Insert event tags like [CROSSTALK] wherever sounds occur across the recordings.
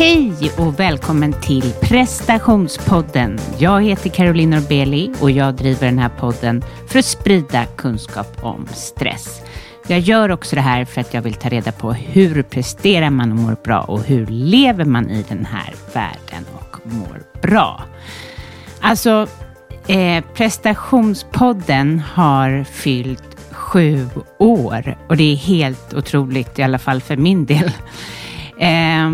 Hej och välkommen till prestationspodden. Jag heter Caroline Norbeli och jag driver den här podden för att sprida kunskap om stress. Jag gör också det här för att jag vill ta reda på hur presterar man och mår bra och hur lever man i den här världen och mår bra. Alltså, eh, prestationspodden har fyllt sju år och det är helt otroligt, i alla fall för min del. Eh,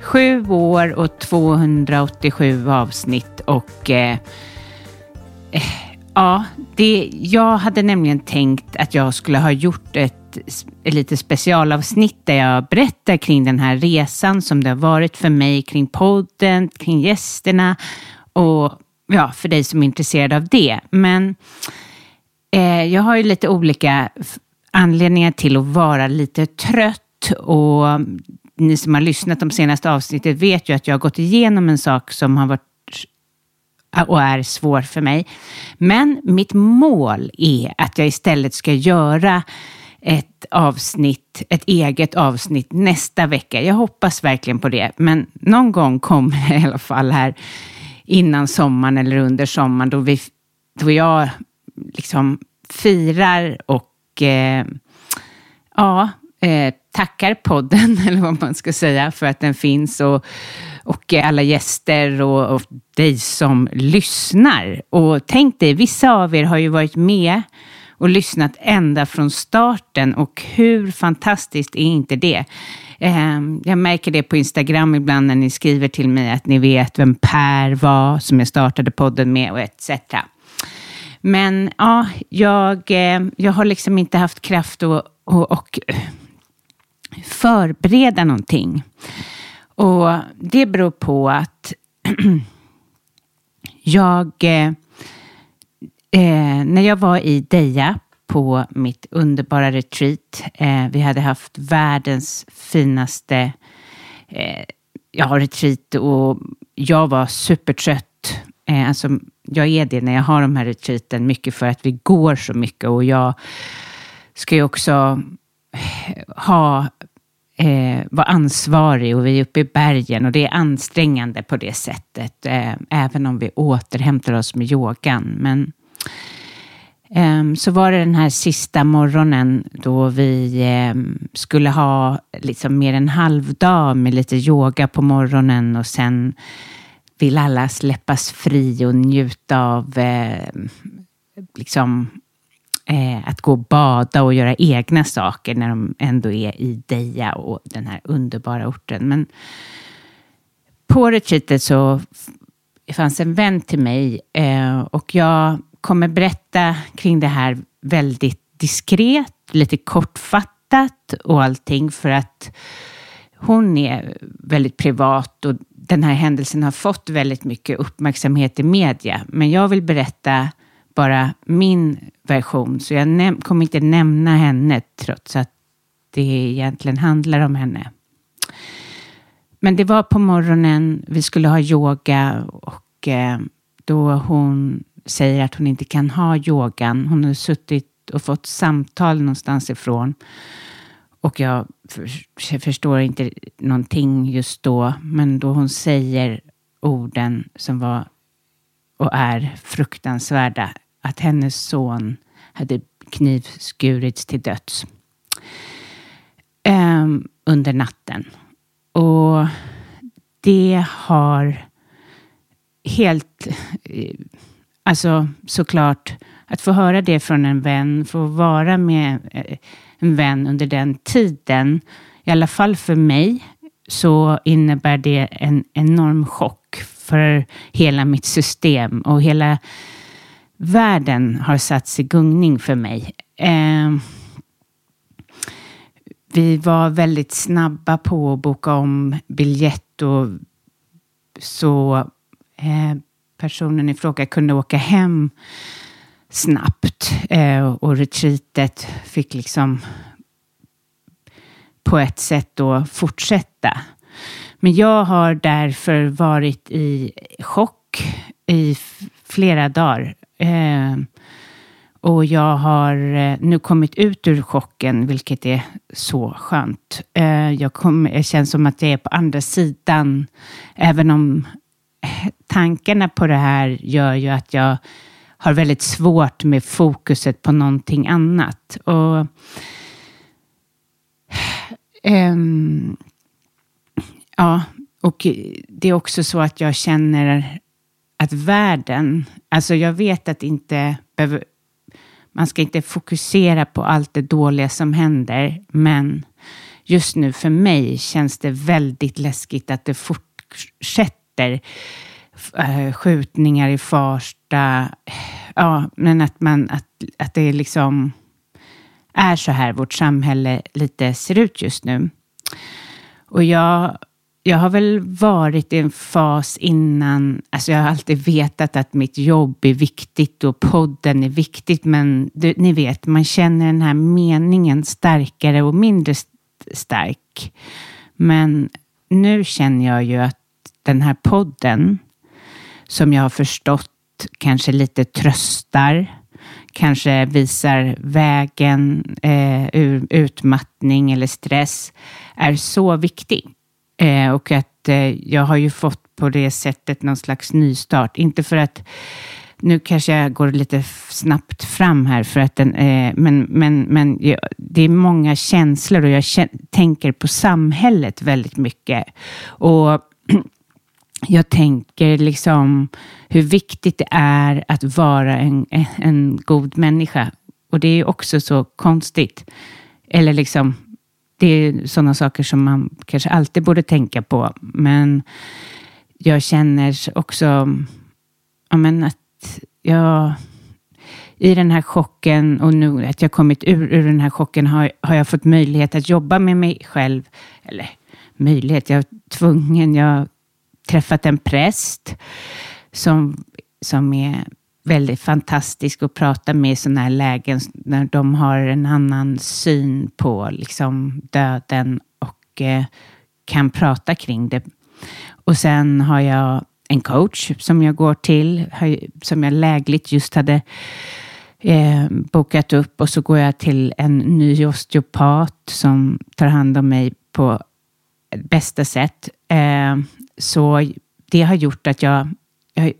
sju år och 287 avsnitt och eh, eh, ja, det, jag hade nämligen tänkt att jag skulle ha gjort ett, ett lite specialavsnitt där jag berättar kring den här resan som det har varit för mig kring podden, kring gästerna och ja, för dig som är intresserad av det. Men eh, jag har ju lite olika anledningar till att vara lite trött och ni som har lyssnat de senaste avsnittet vet ju att jag har gått igenom en sak som har varit och är svår för mig. Men mitt mål är att jag istället ska göra ett avsnitt, ett eget avsnitt nästa vecka. Jag hoppas verkligen på det, men någon gång kommer det i alla fall här innan sommaren eller under sommaren då, vi, då jag liksom firar och eh, ja, eh, tackar podden, [LAUGHS] eller vad man ska säga, för att den finns och, och alla gäster och, och dig som lyssnar. Och tänk dig, vissa av er har ju varit med och lyssnat ända från starten och hur fantastiskt är inte det? Ehm, jag märker det på Instagram ibland när ni skriver till mig att ni vet vem Per var som jag startade podden med och etc. Men ja, jag, eh, jag har liksom inte haft kraft och, och, och förbereda någonting. Och det beror på att [CLEARS THROAT] jag, eh, eh, när jag var i Deja på mitt underbara retreat, eh, vi hade haft världens finaste eh, ja, retreat och jag var supertrött. Eh, alltså, jag är det när jag har de här retreaten, mycket för att vi går så mycket och jag ska ju också ha, eh, vara ansvarig och vi är uppe i bergen och det är ansträngande på det sättet, eh, även om vi återhämtar oss med yogan. Men eh, så var det den här sista morgonen då vi eh, skulle ha liksom mer en halv dag med lite yoga på morgonen och sen vill alla släppas fri och njuta av eh, liksom eh, att gå och bada och göra egna saker när de ändå är i Deja och den här underbara orten. Men på retreatet så fanns en vän till mig eh, och jag kommer berätta kring det här väldigt diskret, lite kortfattat och allting för att hon är väldigt privat och den här händelsen har fått väldigt mycket uppmärksamhet i media. Men jag vill berätta bara min version, så jag kommer inte nämna henne trots att det egentligen handlar om henne. Men det var på morgonen, vi skulle ha yoga och eh, då hon säger att hon inte kan ha yogan. Hon har suttit och fått samtal någonstans ifrån. Och jag förstår inte någonting just då, men då hon säger orden som var och är fruktansvärda att hennes son hade knivskurits till döds um, under natten. Och det har helt, eh, alltså såklart, att få höra det från en vän, få vara med eh, en vän under den tiden, i alla fall för mig, så innebär det en enorm chock för hela mitt system och hela världen har satts i gungning för mig. Eh, vi var väldigt snabba på att boka om biljett och så eh, personen i fråga kunde åka hem snabbt eh, och retreatet fick liksom på ett sätt då fortsätta. Men jag har därför varit i chock i flera dagar. Eh, Och jag har eh, nu kommit ut ur chocken, vilket är så skönt. Eh, jag kom, det känns som att jag är på andra sidan, även om eh, tankarna på det här gör ju att jag har väldigt svårt med fokuset på någonting annat. Och um, Ja, och det är också så att jag känner att världen, alltså jag vet att inte behöver, man ska inte fokusera på allt det dåliga som händer, men just nu för mig känns det väldigt läskigt att det fortsätter eh, skjutningar i Farsta. Ja, men att, man, att, att det liksom är så här vårt samhälle lite ser ut just nu. Och jag jag har väl varit i en fas innan, alltså jag har alltid vetat att mitt jobb är viktigt och podden är viktigt, men du, ni vet, man känner den här meningen starkare och mindre stark. Men nu känner jag ju att den här podden, som jag har förstått kanske lite tröstar, kanske visar vägen eh, ur utmattning eller stress, är så viktig. Eh, och att eh, jag har ju fått på det sättet någon slags nystart. Inte för att nu kanske jag går lite snabbt fram här, för att den, eh, men, men, men ja, det är många känslor och jag tänker på samhället väldigt mycket. Och [CLEARS THROAT] jag tänker liksom hur viktigt det är att vara en, en god människa. Och det är också så konstigt. Eller liksom, det är sådana saker som man kanske alltid borde tänka på. Men jag känner också ja, men att jag i den här chocken och nu att jag kommit ur, ur den här chocken har, har jag fått möjlighet att jobba med mig själv. Eller möjlighet, jag är tvungen. Jag har träffat en präst som, som är väldigt fantastisk att prata med i sådana här lägen när de har en annan syn på liksom döden och eh, kan prata kring det. Och sen har jag en coach som jag går till, som jag lägligt just hade eh, bokat upp och så går jag till en ny osteopat som tar hand om mig på bästa sätt. Eh, så det har gjort att jag, jag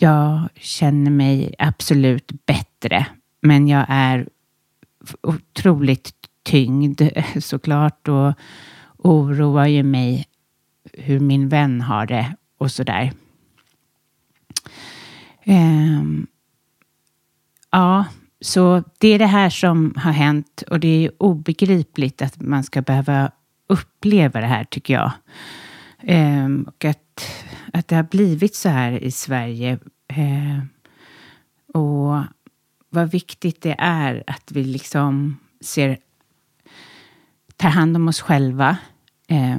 jag känner mig absolut bättre, men jag är otroligt tyngd [LAUGHS] såklart och oroar ju mig hur min vän har det och sådär. Um, ja, så det är det här som har hänt och det är obegripligt att man ska behöva uppleva det här tycker jag. Um, och att att det har blivit så här i Sverige. Eh, och vad viktigt det är att vi liksom ser, tar hand om oss själva. Eh,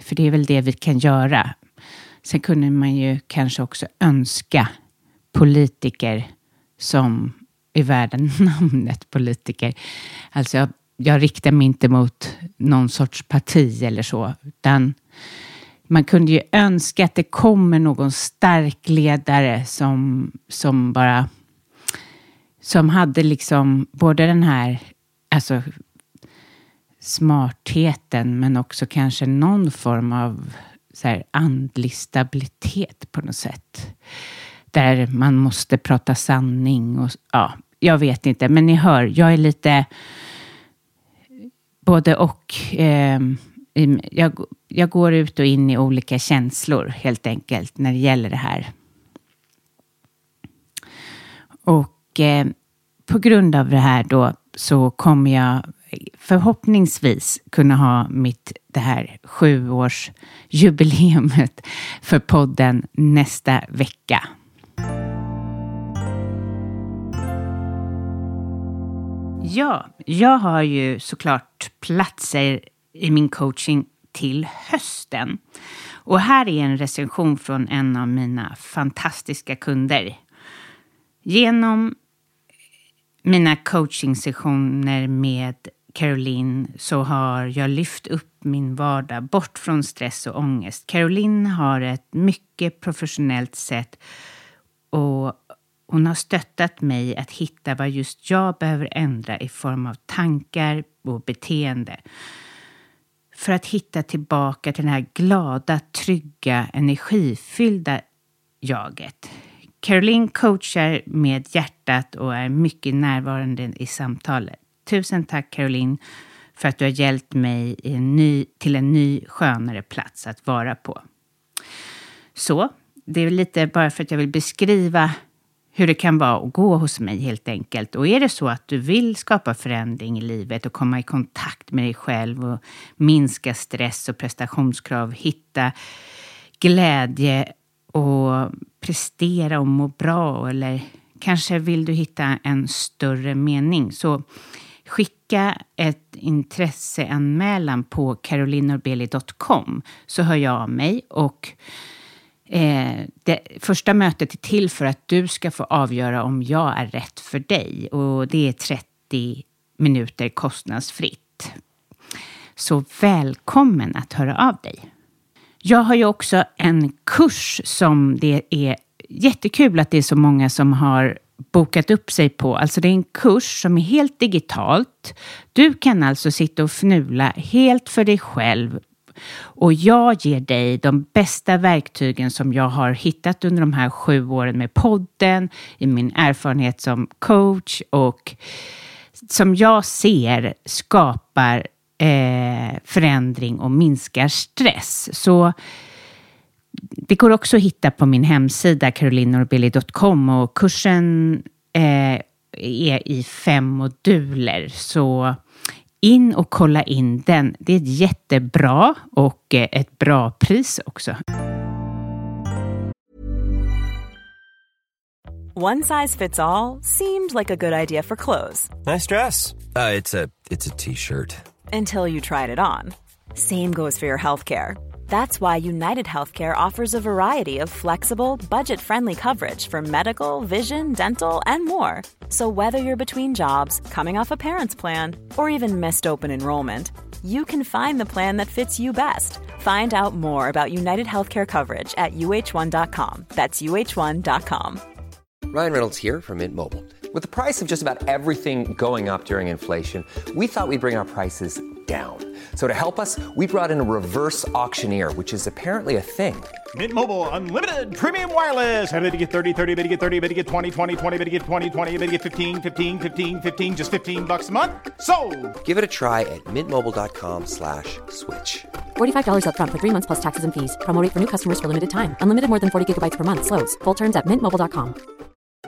för det är väl det vi kan göra. Sen kunde man ju kanske också önska politiker som är värda [LAUGHS] namnet politiker. Alltså jag, jag riktar mig inte mot någon sorts parti eller så, utan man kunde ju önska att det kommer någon stark ledare som, som bara som hade liksom både den här alltså, smartheten men också kanske någon form av så här, andlig stabilitet på något sätt. Där man måste prata sanning och ja, jag vet inte, men ni hör, jag är lite både och. Eh, Ehm, jag, jag går ut och in i olika känslor helt enkelt när det gäller det här. Och eh, på grund av det här då så kommer jag förhoppningsvis kunna ha mitt det här sjuårsjubileumet [LAUGHS] för podden nästa vecka. Ja, jag har ju såklart platser i min coaching till hösten. Och här är en recension från en av mina fantastiska kunder. Genom mina coachingsessioner med Caroline så har jag lyft upp min vardag bort från stress och ångest. Caroline har ett mycket professionellt sätt och hon har stöttat mig att hitta vad just jag behöver ändra i form av tankar och beteende. För att hitta tillbaka till det här glada, trygga, energifyllda jaget. Caroline coachar med hjärtat och är mycket närvarande i samtalet. Tusen tack Caroline för att du har hjälpt mig en ny, till en ny skönare plats att vara på. Så, det är lite bara för att jag vill beskriva hur det kan vara att gå hos mig helt enkelt. Och är det så att du vill skapa förändring i livet och komma i kontakt med dig själv och minska stress och prestationskrav, hitta glädje och prestera och må bra eller kanske vill du hitta en större mening. Så skicka ett intresseanmälan på carolinorbeli.com så hör jag av mig och Eh, det första mötet är till för att du ska få avgöra om jag är rätt för dig och det är 30 minuter kostnadsfritt. Så välkommen att höra av dig. Jag har ju också en kurs som det är jättekul att det är så många som har bokat upp sig på. Alltså det är en kurs som är helt digitalt. Du kan alltså sitta och fnula helt för dig själv och jag ger dig de bästa verktygen som jag har hittat under de här sju åren med podden, i min erfarenhet som coach och som jag ser skapar eh, förändring och minskar stress. Så det går också att hitta på min hemsida carolinorbilly.com och kursen eh, är i fem moduler. Så in och kolla in den. Det är jättebra och eh, ett bra pris också. One size fits all seemed like a good idea for clothes. Nice dress. Uh, it's a t-shirt. Until you tried it on. Same goes for your healthcare. That's why United Healthcare offers a variety of flexible, budget friendly coverage for medical, vision, dental, and more. So, whether you're between jobs, coming off a parent's plan, or even missed open enrollment, you can find the plan that fits you best. Find out more about United Healthcare coverage at uh1.com. That's uh1.com. Ryan Reynolds here from Mint Mobile. With the price of just about everything going up during inflation, we thought we'd bring our prices down. So to help us, we brought in a reverse auctioneer, which is apparently a thing. Mint Mobile unlimited premium wireless. Have to get 30, 30, bit to get 30, bit to get 20, 20, 20, bit to get 20, 20, bit to get 15, 15, 15, 15 just 15 bucks a month. So, Give it a try at mintmobile.com/switch. slash $45 up front for 3 months plus taxes and fees. Promo for new customers for limited time. Unlimited more than 40 gigabytes per month slows. Full terms at mintmobile.com.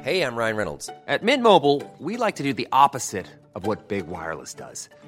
Hey, I'm Ryan Reynolds. At Mint Mobile, we like to do the opposite of what Big Wireless does.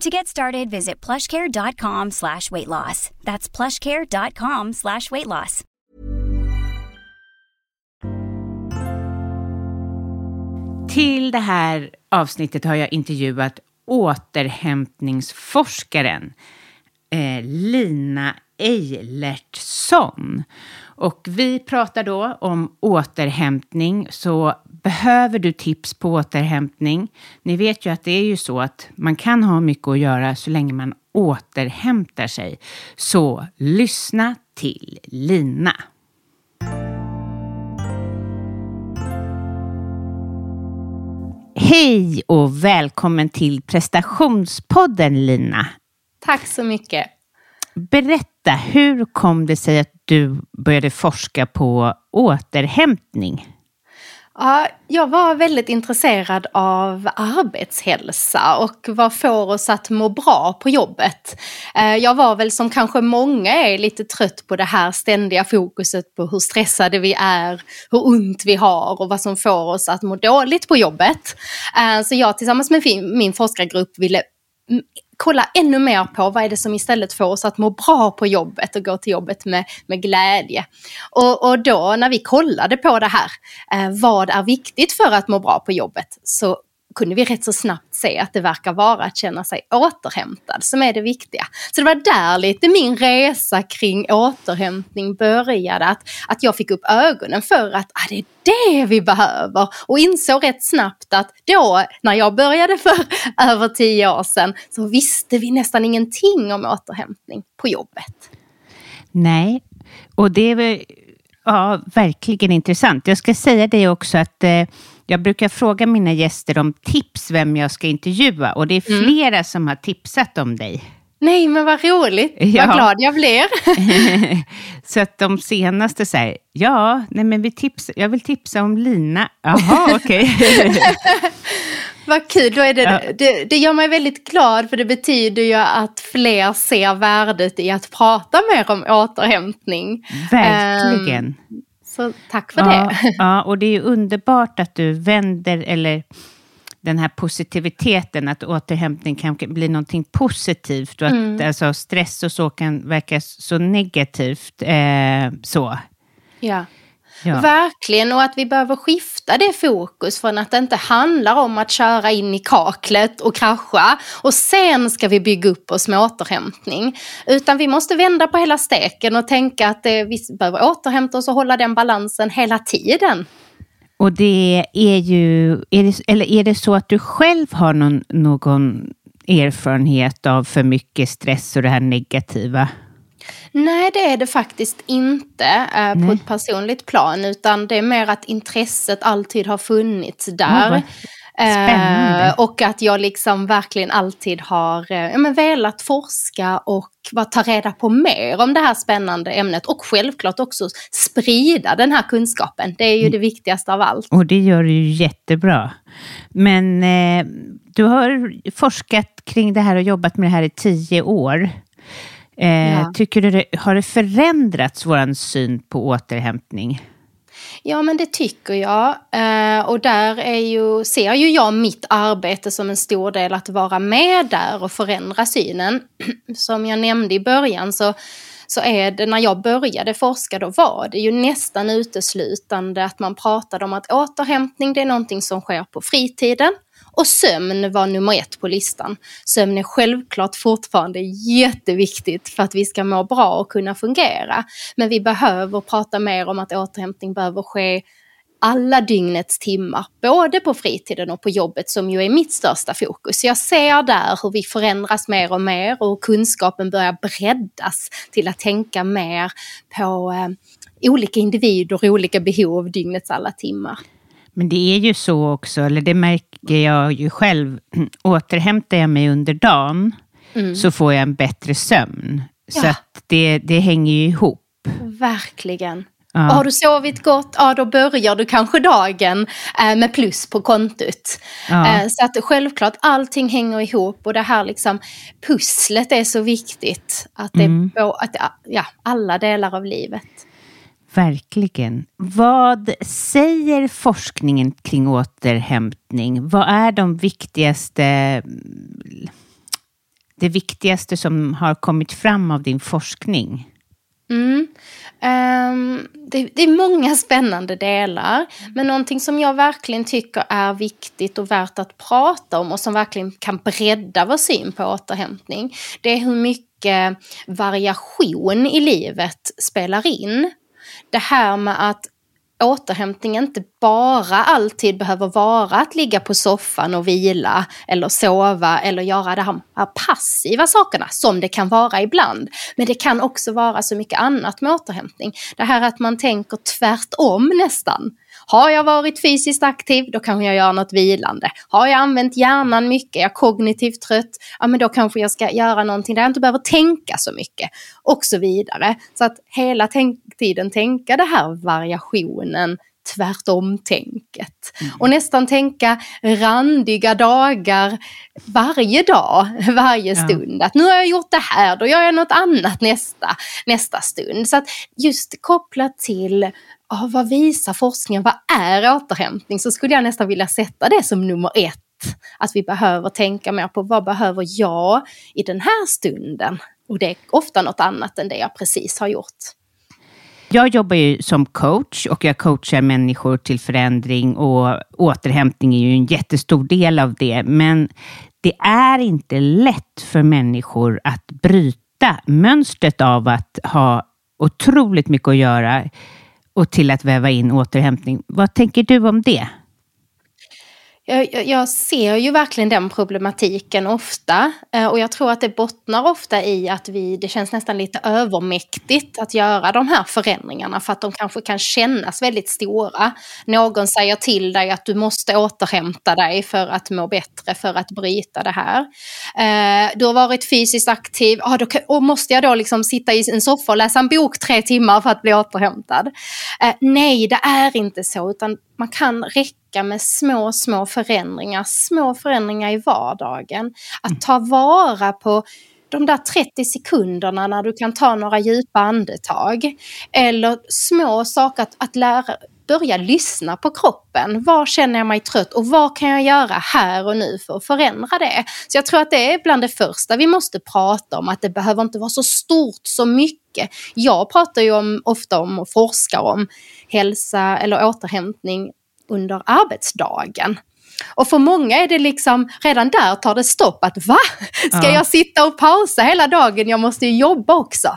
To get started, visit plushcare.com slash weight loss. That's plushcare.com slash weight loss. Till det här avsnittet har jag intervjuat återhämtningsforskaren eh, Lina Eilertsson. Och vi pratar då om återhämtning, så behöver du tips på återhämtning? Ni vet ju att det är ju så att man kan ha mycket att göra så länge man återhämtar sig. Så lyssna till Lina. Hej och välkommen till prestationspodden Lina. Tack så mycket. Berätta, hur kom det sig att du började forska på återhämtning? Ja, jag var väldigt intresserad av arbetshälsa och vad får oss att må bra på jobbet. Eh, jag var väl som kanske många är lite trött på det här ständiga fokuset på hur stressade vi är, hur ont vi har och vad som får oss att må dåligt på jobbet. Eh, så jag tillsammans med min forskargrupp ville kolla ännu mer på vad är det som istället får oss att må bra på jobbet och gå till jobbet med, med glädje. Och, och då när vi kollade på det här, eh, vad är viktigt för att må bra på jobbet, så kunde vi rätt så snabbt se att det verkar vara att känna sig återhämtad som är det viktiga. Så det var där lite min resa kring återhämtning började. Att, att jag fick upp ögonen för att ah, det är det vi behöver. Och insåg rätt snabbt att då, när jag började för [LAUGHS] över tio år sedan, så visste vi nästan ingenting om återhämtning på jobbet. Nej, och det är väl ja, verkligen intressant. Jag ska säga det också att eh, jag brukar fråga mina gäster om tips vem jag ska intervjua och det är mm. flera mm. som har tipsat om dig. Nej, men vad roligt. Ja. Vad glad jag blir. [LAUGHS] så att de senaste säger, ja, nej men vi tips, jag vill tipsa om Lina. Jaha, okej. [LAUGHS] Vad kul, då är det, ja. det, det gör mig väldigt glad för det betyder ju att fler ser värdet i att prata mer om återhämtning. Verkligen. Um, så tack för ja, det. Ja, och det är underbart att du vänder, eller den här positiviteten, att återhämtning kan bli någonting positivt och att mm. alltså, stress och så kan verka så negativt. Eh, så. Ja. Ja. Verkligen, och att vi behöver skifta det fokus från att det inte handlar om att köra in i kaklet och krascha och sen ska vi bygga upp oss med återhämtning. Utan vi måste vända på hela steken och tänka att det, vi behöver återhämta oss och hålla den balansen hela tiden. Och det är ju, är det, eller är det så att du själv har någon, någon erfarenhet av för mycket stress och det här negativa? Nej, det är det faktiskt inte eh, på ett personligt plan, utan det är mer att intresset alltid har funnits där. Oh. Eh, och att jag liksom verkligen alltid har eh, men velat forska och ta reda på mer om det här spännande ämnet och självklart också sprida den här kunskapen. Det är ju mm. det viktigaste av allt. Och det gör du ju jättebra. Men eh, du har forskat kring det här och jobbat med det här i tio år. Eh, ja. Tycker du det, har det förändrats, vår syn på återhämtning? Ja, men det tycker jag. Eh, och där är ju, ser ju jag mitt arbete som en stor del att vara med där och förändra synen. [CLEARS THROAT] Som jag nämnde i början så, så är det, när jag började forska, då var det ju nästan uteslutande att man pratade om att återhämtning, det är någonting som sker på fritiden. Och sömn var nummer ett på listan. Sömn är självklart fortfarande jätteviktigt för att vi ska må bra och kunna fungera. Men vi behöver prata mer om att återhämtning behöver ske alla dygnets timmar, både på fritiden och på jobbet som ju är mitt största fokus. Jag ser där hur vi förändras mer och mer och kunskapen börjar breddas till att tänka mer på eh, olika individer och olika behov dygnets alla timmar. Men det är ju så också, eller det märker jag ju själv. [CLEARS THROAT] Återhämtar jag mig under dagen mm. så får jag en bättre sömn. Ja. Så att det, det hänger ju ihop. Verkligen. Ja. Har du sovit gott, ja då börjar du kanske dagen eh, med plus på kontot. Ja. Eh, så att självklart allting hänger ihop och det här liksom pusslet är så viktigt. Att det mm. att, ja, alla delar av livet. Verkligen. Vad säger forskningen kring återhämtning? Vad är de viktigaste, det viktigaste som har kommit fram av din forskning? Mm. Um, det, det, är många spännande delar. Men någonting som jag verkligen tycker är viktigt och värt att prata om och som verkligen kan bredda vår syn på återhämtning. Det är hur mycket variation i livet spelar in det här med att återhämtning inte bara alltid behöver vara att ligga på soffan och vila eller sova eller göra de här passiva sakerna som det kan vara ibland. Men det kan också vara så mycket annat med återhämtning. Det här att man tänker tvärtom nästan. Har jag varit fysiskt aktiv, då kanske jag gör något vilande. Har jag använt hjärnan mycket, är jag kognitivt trött, ja men då kanske jag ska göra någonting där jag inte behöver tänka så mycket. Och så vidare. Så att hela tänk tiden tänka det här variationen tvärtom-tänket. Mm. Och nästan tänka randiga dagar varje dag, [LAUGHS] varje stund. Ja. Att nu har jag gjort det här, då gör jag något annat nästa, nästa stund. Så att just kopplat till oh, vad visar forskningen, vad är återhämtning? Så skulle jag nästan vilja sätta det som nummer ett att vi behöver tänka mer på vad behöver jag i den här stunden? Och det är ofta något annat än det jag precis har gjort. Jag jobbar ju som coach och jag coachar människor till förändring och återhämtning är ju en jättestor del av det. Men det är inte lätt för människor att bryta mönstret av att ha otroligt mycket att göra och till att väva in återhämtning. Vad tänker du om det? Jag, jag, ser ju verkligen den problematiken ofta. Eh, och jag tror att det bottnar ofta i att vi, det känns nästan lite övermäktigt att göra de här förändringarna. För att de kanske kan kännas väldigt stora. Någon säger till dig att du måste återhämta dig för att må bättre, för att bryta det här. Eh, du har varit fysiskt aktiv, ah, då, och måste jag då liksom sitta i en soffa och läsa en bok tre timmar för att bli återhämtad? Eh, nej, det är inte så. utan man kan räcka med små, små förändringar, små förändringar i vardagen. Att ta vara på de där 30 sekunderna när du kan ta några djupa andetag. Eller små saker att, att lära, börja lyssna på kroppen. Var känner jag mig trött och vad kan jag göra här och nu för att förändra det? Så jag tror att det är bland det första vi måste prata om, att det behöver inte vara så stort, så mycket. Jag pratar ju om, ofta om och forskar om hälsa eller återhämtning under arbetsdagen. Och för många är det liksom, redan där tar det stopp att va? Ska ja. jag sitta och pausa hela dagen? Jag måste ju jobba också.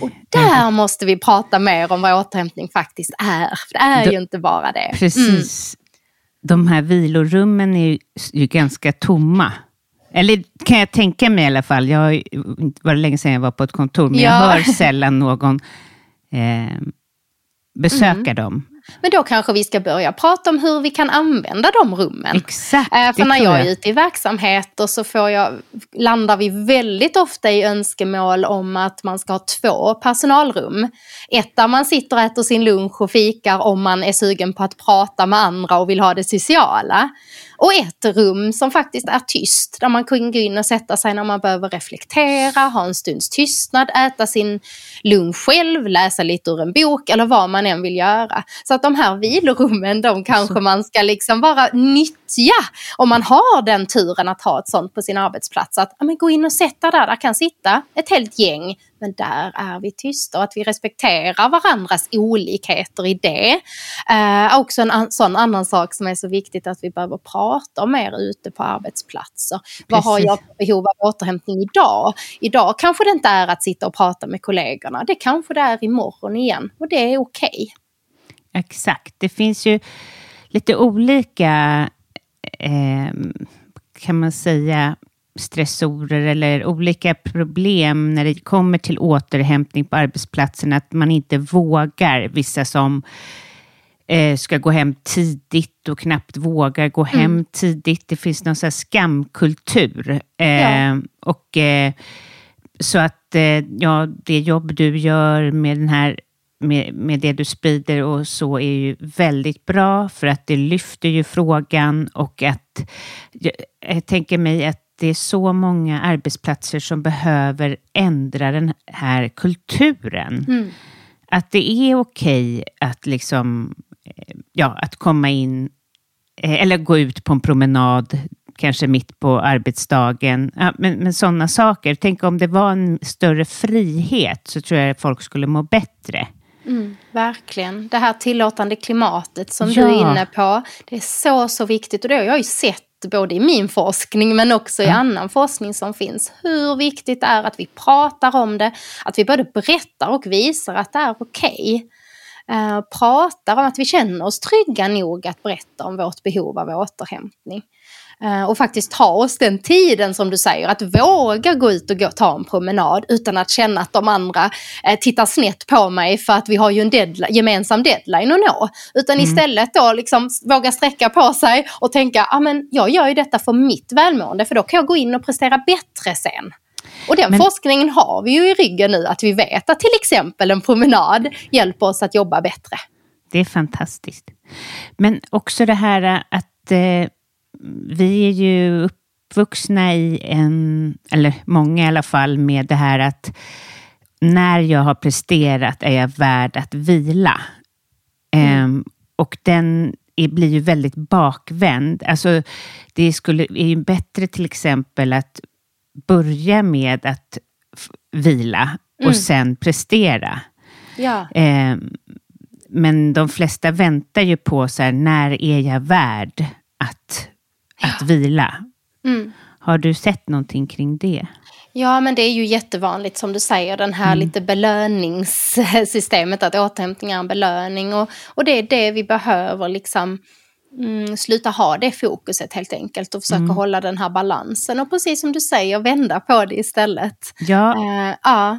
Och där mm. måste vi prata mer om vad återhämtning faktiskt är. För det är de, ju inte bara det. Precis. Mm. De här vilorummen är ju, ju ganska tomma. Eller kan jag tänka mig i alla fall. Jag har, var länge sedan jag var på ett kontor, men ja. jag hör sällan någon eh, besöka mm. dem. Men då kanske vi ska börja prata om hur vi kan använda de rummen. Exakt. Eh, för när jag är ute i verksamheter så får jag, landar vi väldigt ofta i önskemål om att man ska ha två personalrum. Ett där man sitter och äter sin lunch och fikar om man är sugen på att prata med andra och vill ha det sociala. Och ett rum som faktiskt är tyst, där man kan gå in och sätta sig när man behöver reflektera, ha en stunds tystnad, äta sin lunch själv, läsa lite ur en bok eller vad man än vill göra. Så att de här vilorummen, de kanske man ska liksom bara nyttja om man har den turen att ha ett sånt på sin arbetsplats. Att ja, men gå in och sätta där, där kan sitta ett helt gäng men där är vi tysta och att vi respekterar varandras olikheter i det. Eh, också en an sån annan sak som är så viktigt att vi behöver prata mer ute på arbetsplatser. Precis. Vad har jag för behov av återhämtning idag? Idag kanske det inte är att sitta och prata med kollegorna. Det kanske det är imorgon igen och det är okej. Okay. Exakt. Det finns ju lite olika, eh, kan man säga, stressorer eller olika problem när det kommer till återhämtning på arbetsplatsen, att man inte vågar. Vissa som eh, ska gå hem tidigt och knappt vågar gå mm. hem tidigt. Det finns någon sån skamkultur. Eh, ja. och, eh, så att eh, ja, det jobb du gör med den här med, med det du sprider och så är ju väldigt bra för att det lyfter ju frågan och att jag, jag tänker mig att det är så många arbetsplatser som behöver ändra den här kulturen. Mm. Att det är okej att liksom, eh, ja, att komma in eh, eller gå ut på en promenad, kanske mitt på arbetsdagen. Ja, men, men sådana saker. Tänk om det var en större frihet så tror jag att folk skulle må bättre. Mm, verkligen. Det här tillåtande klimatet som ja. du är inne på. Det är så, så viktigt. Och det har jag ju sett både i min forskning men också i mm. annan forskning som finns. Hur viktigt det är att vi pratar om det, att vi både berättar och visar att det är okej. Okay. Uh, pratar om att vi känner oss trygga nog att berätta om vårt behov av återhämtning. Eh, och faktiskt ta oss den tiden som du säger, att våga gå ut och gå, ta en promenad utan att känna att de andra eh, tittar snett på mig för att vi har ju en deadline, gemensam deadline att nå. Utan mm. istället då liksom våga sträcka på sig och tänka, ja men jag gör ju detta för mitt välmående för då kan jag gå in och prestera bättre sen. Och den men... forskningen har vi ju i ryggen nu, att vi vet att till exempel en promenad hjälper oss att jobba bättre. Det är fantastiskt. Men också det här att eh, vi är ju uppvuxna i en, eller många i alla fall, med det här att när jag har presterat är jag värd att vila. Mm. Eh, och den är, blir ju väldigt bakvänd. Alltså, det skulle, är ju bättre till exempel att börja med att vila och mm. sen prestera. Ja. Eh, men de flesta väntar ju på så här, när är jag värd att, att vila? Mm. Har du sett någonting kring det? Ja, men det är ju jättevanligt som du säger, den här mm. lite belöningssystemet, att återhämtning är en belöning. Och, och det är det vi behöver liksom mm, sluta ha det fokuset helt enkelt och försöka mm. hålla den här balansen. Och precis som du säger, vända på det istället. Ja. Uh, ja.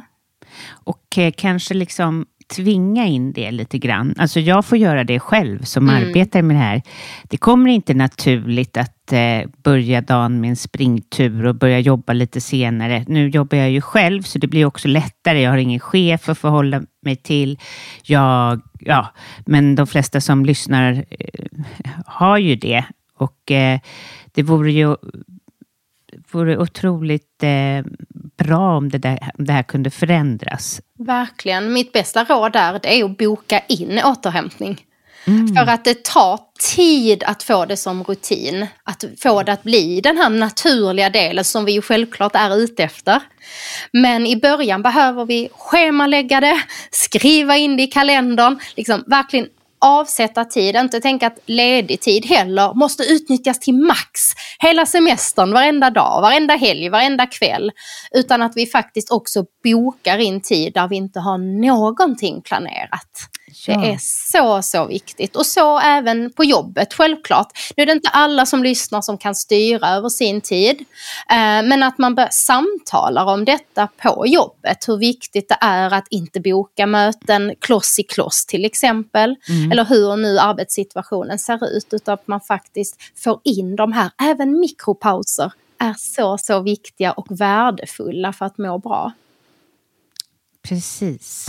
Och eh, kanske liksom tvinga in det lite grann. Alltså jag får göra det själv som mm. arbetar med det här. Det kommer inte naturligt att eh, börja dagen med en springtur och börja jobba lite senare. Nu jobbar jag ju själv så det blir också lättare. Jag har ingen chef att förhålla mig till. Jag, ja, men de flesta som lyssnar eh, har ju det. Och eh, det vore ju vore otroligt eh, bra om det, där, om det här kunde förändras. Verkligen. Mitt bästa råd där det är att boka in återhämtning. Mm. För att det tar tid att få det som rutin. Att få det att bli den här naturliga delen som vi ju självklart är ute efter. Men i början behöver vi schemalägga det, skriva in det i kalendern, liksom verkligen avsätta tid, inte tänka att ledig tid heller måste utnyttjas till max. Hela semestern, varenda dag, varenda helg, varenda kväll. Utan att vi faktiskt också bokar in tid där vi inte har någonting planerat. Ja. Det är så, så viktigt. Och så även på jobbet, självklart. Nu är det inte alla som lyssnar som kan styra över sin tid. Eh, men att man samtalar om detta på jobbet. Hur viktigt det är att inte boka möten kloss i kloss till exempel. Mm. Eller hur nu arbetssituationen ser ut. Utan att man faktiskt får in de här, även mikropauser är så, så viktiga och värdefulla för att må bra. Precis.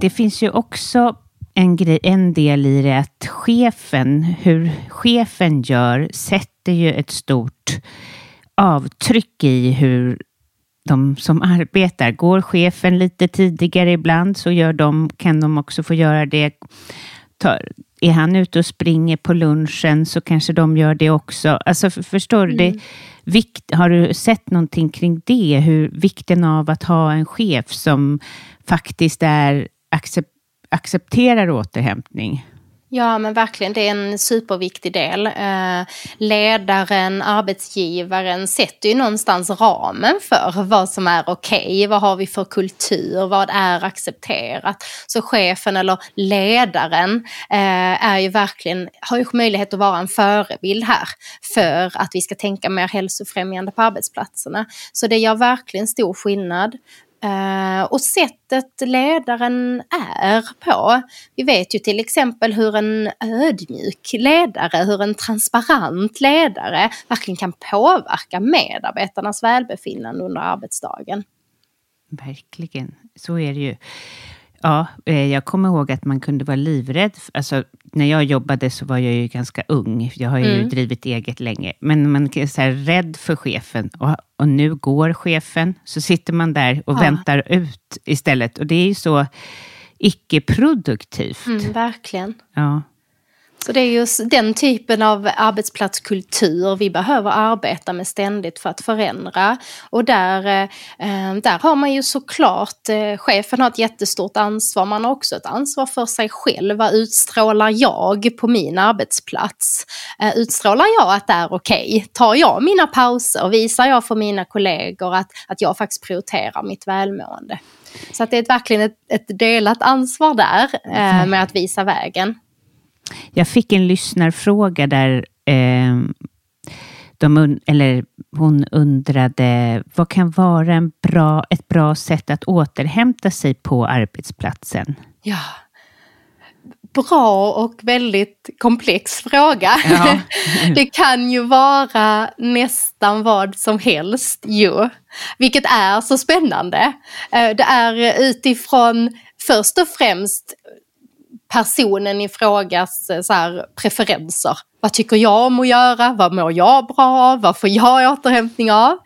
Det finns ju också en, grej, en del i det att chefen, hur chefen gör, sätter ju ett stort avtryck i hur de som arbetar. Går chefen lite tidigare ibland så gör de, kan de också få göra det. Tar, är han ute och springer på lunchen så kanske de gör det också. Alltså förstår du? Mm. vikt, har du sett någonting kring det? Hur vikten av att ha en chef som faktiskt är accept, accepterar återhämtning? Ja men verkligen, det är en superviktig del. Eh, ledaren, arbetsgivaren sätter ju någonstans ramen för vad som är okej. Okay, vad har vi för kultur? Vad är accepterat? Så chefen eller ledaren eh, är ju verkligen, har ju möjlighet att vara en förebild här för att vi ska tänka mer hälsofrämjande på arbetsplatserna. Så det gör verkligen stor skillnad. Uh, och sättet ledaren är på. Vi vet ju till exempel hur en ödmjuk ledare, hur en transparent ledare verkligen kan påverka medarbetarnas välbefinnande under arbetsdagen. Verkligen, så är det ju. Ja, eh, jag kommer ihåg att man kunde vara livrädd. Alltså, när jag jobbade så var jag ju ganska ung. Jag har ju mm. drivit eget länge. Men man är så här rädd för chefen. Och, och nu går chefen. Så sitter man där och ja. väntar ut istället. Och det är ju så icke-produktivt. Mm, verkligen. Ja. Så det är just den typen av arbetsplatskultur vi behöver arbeta med ständigt för att förändra. Och där, eh, där har man ju såklart, eh, chefen har ett jättestort ansvar, man har också ett ansvar för sig själv. Vad utstrålar jag på min arbetsplats? Eh, utstrålar jag att det är okej? Okay? Tar jag mina pauser? Visar jag för mina kollegor att, att jag faktiskt prioriterar mitt välmående? Så att det är verkligen ett, ett delat ansvar där eh, med att visa vägen. Jag fick en lyssnarfråga där eh, de, eller hon undrade vad kan vara en bra, ett bra sätt att återhämta sig på arbetsplatsen? Ja, bra och väldigt komplex fråga. Ja. [LAUGHS] det kan ju vara nästan vad som helst ju. Vilket är så spännande. Eh, det är utifrån först och främst personen i frågas eh, så här, preferenser. Vad tycker jag om att göra? Vad mår jag bra av? Vad får jag återhämtning av?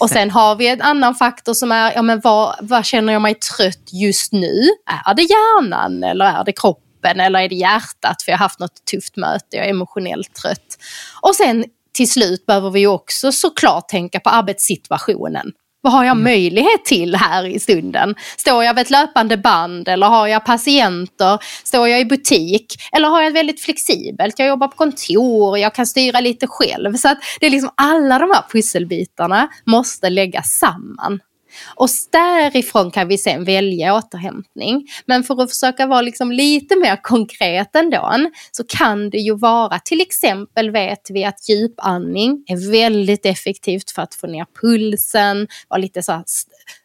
Och sen har vi en annan faktor som är, ja men vad, vad känner jag mig trött just nu? Är det hjärnan eller är det kroppen eller är det hjärtat för jag har haft något tufft möte, jag är emotionellt trött. Och sen till slut behöver vi också såklart tänka på arbetssituationen. Vad har jag mm. möjlighet till här i stunden? Står jag vid ett löpande band eller har jag patienter? Står jag i butik? Eller har jag väldigt flexibelt? Jag jobbar på kontor, jag kan styra lite själv. Så att det är liksom alla de här pusselbitarna måste läggas samman. Och därifrån kan vi sen välja återhämtning. Men för att försöka vara liksom lite mer konkret ändå så kan det ju vara till exempel vet vi att djupandning är väldigt effektivt för att få ner pulsen, vara lite så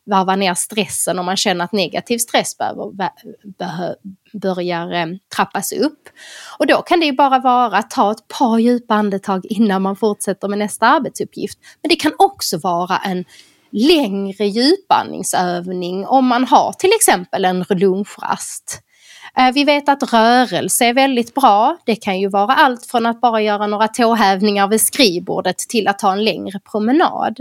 varva ner stressen om man känner att negativ stress behöver, be, börjar eh, trappas upp. Och då kan det ju bara vara att ta ett par djupa andetag innan man fortsätter med nästa arbetsuppgift. Men det kan också vara en längre djupandningsövning om man har till exempel en lunchrast. Eh, vi vet att rörelse är väldigt bra. Det kan ju vara allt från att bara göra några tåhävningar vid skrivbordet till att ta en längre promenad.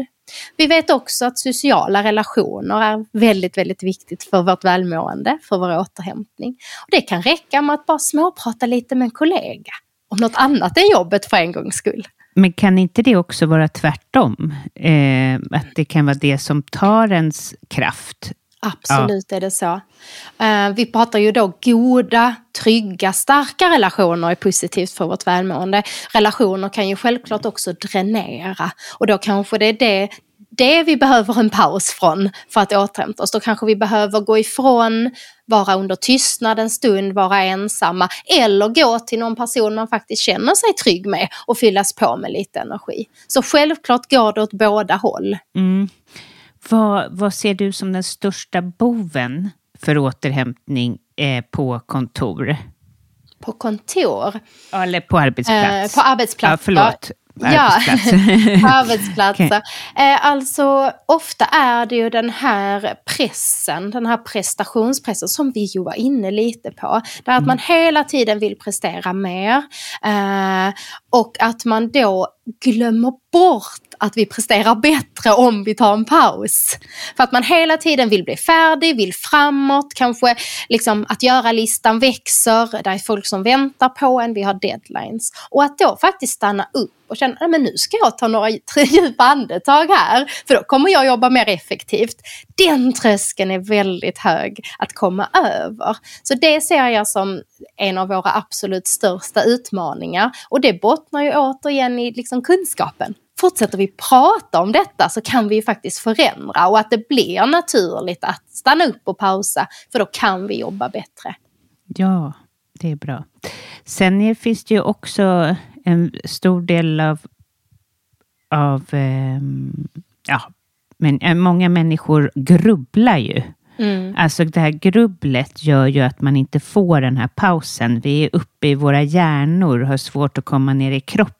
Vi vet också att sociala relationer är väldigt, väldigt viktigt för vårt välmående, för vår återhämtning. Och det kan räcka med att bara småprata lite med en kollega om något annat än jobbet för en gångs skull. Men kan inte det också vara tvärtom? Eh, att det kan vara det som tar ens kraft? Absolut ja. är det så. Eh, vi pratar ju då goda, trygga, starka relationer är positivt för vårt välmående. Relationer kan ju självklart också dränera och då kanske det är det det vi behöver en paus från för att återhämta oss. Då kanske vi behöver gå ifrån, vara under tystnad en stund, vara ensamma eller gå till någon person man faktiskt känner sig trygg med och fyllas på med lite energi. Så självklart går det åt båda håll. Mm. Vad, vad ser du som den största boven för återhämtning eh, på kontor? På kontor? Eller på arbetsplats? Eh, på arbetsplats. Ja, förlåt. Ja, arbetsplatser. [LAUGHS] Okay. Eh, alltså ofta är det ju den här pressen, den här prestationspressen som vi ju var inne lite på. Där att mm. man hela tiden vill prestera mer eh, och att man då glömmer bort att vi presterar bättre om vi tar en paus. För att man hela tiden vill bli färdig, vill framåt, kanske liksom att göra-listan växer, det är folk som väntar på en, vi har deadlines. Och att då faktiskt stanna upp och känna, att nu ska jag ta några [LAUGHS] djupa andetag här, för då kommer jag jobba mer effektivt. Den tröskeln är väldigt hög att komma över. Så det ser jag som en av våra absolut största utmaningar. Och det bottnar ju återigen i liksom kunskapen fortsätter vi prata om detta så kan vi ju faktiskt förändra och att det blir naturligt att stanna upp och pausa för då kan vi jobba bättre. Ja, det är bra. Sen finns det ju också en stor del av, av eh, ja, men, äh, många människor grubblar ju. Mm. Alltså det här grubblet gör ju att man inte får den här pausen. Vi är uppe i våra hjärnor och har svårt att komma ner i kroppen.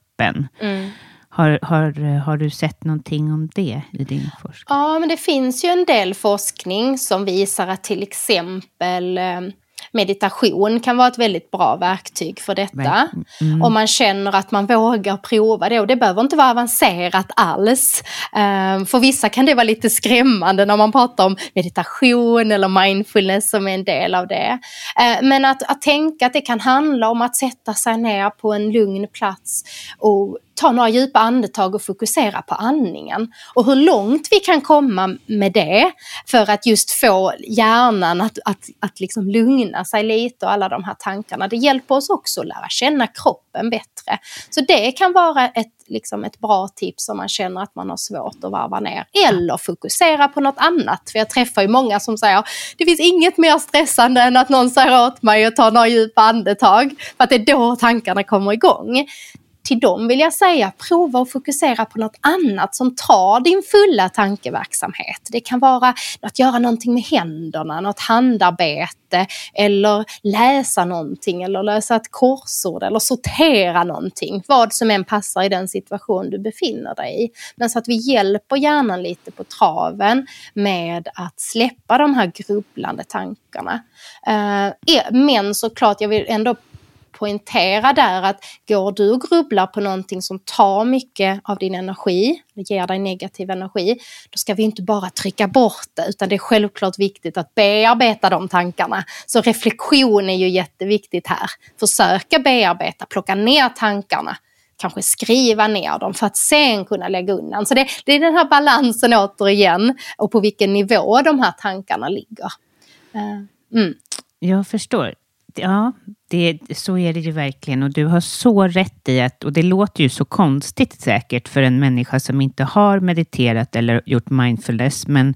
Mm. Har, har, har du sett någonting om det i din forskning? Ja, men det finns ju en del forskning som visar att till exempel eh, meditation kan vara ett väldigt bra verktyg för detta. Mm. Om man känner att man vågar prova det. Och det behöver inte vara avancerat alls. Eh, för vissa kan det vara lite skrämmande när man pratar om meditation eller mindfulness som är en del av det. Eh, men att, att tänka att det kan handla om att sätta sig ner på en lugn plats och ta några djupa andetag och fokusera på andningen. Och hur långt vi kan komma med det för att just få hjärnan att, att, att liksom lugna sig lite och alla de här tankarna. Det hjälper oss också att lära känna kroppen bättre. Så det kan vara ett, liksom ett bra tips om man känner att man har svårt att varva ner. Eller fokusera på något annat. För jag träffar ju många som säger det finns inget mer stressande än att någon säger åt mig att ta några djupa andetag. För att det är då tankarna kommer igång till dem vill jag säga, prova att fokusera på något annat som tar din fulla tankeverksamhet. Det kan vara att göra någonting med händerna, något handarbete eller läsa någonting eller lösa ett korsord eller sortera någonting. Vad som än passar i den situation du befinner dig i. Men så att vi hjälper hjärnan lite på traven med att släppa de här grubblande tankarna. Eh, eh, men såklart, jag vill ändå poängtera där att går du och grubblar på någonting som tar mycket av din energi, ger dig negativ energi, då ska vi inte bara trycka bort det utan det är självklart viktigt att bearbeta de tankarna. Så reflektion är ju jätteviktigt här. Försöka bearbeta, plocka ner tankarna kanske skriva ner dem för att sen kunna lägga undan. Så det, det, är den här balansen återigen och på vilken nivå de här tankarna ligger. Eh, mm. Jag förstår ja, det, så är det ju verkligen och du har så rätt i att, och det låter ju så konstigt säkert för en människa som inte har mediterat eller gjort mindfulness, men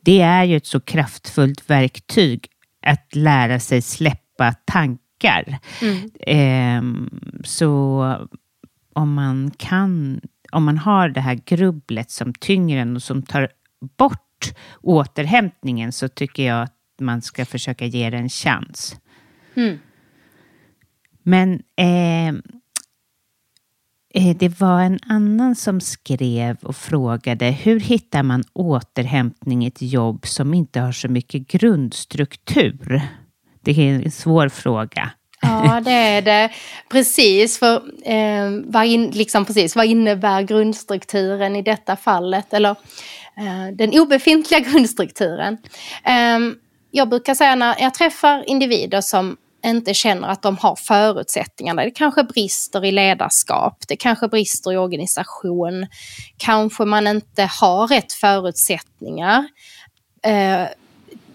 det är ju ett så kraftfullt verktyg att lära sig släppa tankar. Mm. Eh, så om man kan, om man har det här grubblet som tynger en och som tar bort återhämtningen så tycker jag att man ska försöka ge det en chans. Mm. Men eh, eh, det var en annan som skrev och frågade hur hittar man återhämtning i ett jobb som inte har så mycket grundstruktur? Det är en svår fråga. Ja, [LAUGHS] det är det. Precis, för eh, vad, in, liksom precis, vad innebär grundstrukturen i detta fallet? Eller eh, den obefintliga [LAUGHS] grundstrukturen. Eh, jag brukar säga när jag träffar individer som inte känner att de har förutsättningarna. Det kanske brister i ledarskap, det kanske brister i organisation. Kanske man inte har rätt förutsättningar eh,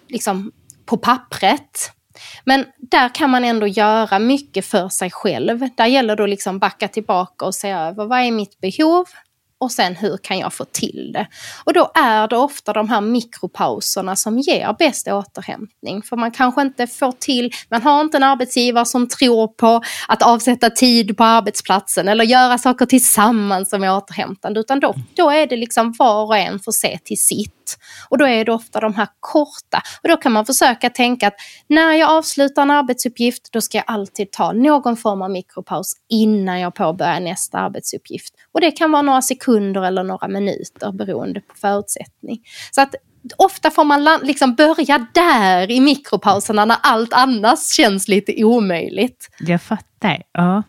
liksom på pappret. Men där kan man ändå göra mycket för sig själv. Där gäller det att liksom backa tillbaka och se över vad är mitt behov? Och sen hur kan jag få till det? Och då är det ofta de här mikropauserna som ger bäst återhämtning. För man kanske inte får till, man har inte en arbetsgivare som tror på att avsätta tid på arbetsplatsen eller göra saker tillsammans som är återhämtande. Utan då, då är det liksom var och en får se till sitt. Och då är det ofta de här korta. Och då kan man försöka tänka att när jag avslutar en arbetsuppgift då ska jag alltid ta någon form av mikropaus innan jag påbörjar nästa arbetsuppgift. Och det kan vara några sekunder eller några minuter beroende på förutsättning. Så att ofta får man liksom börja där i mikropauserna när allt annars känns lite omöjligt. Jag fattar. Ja.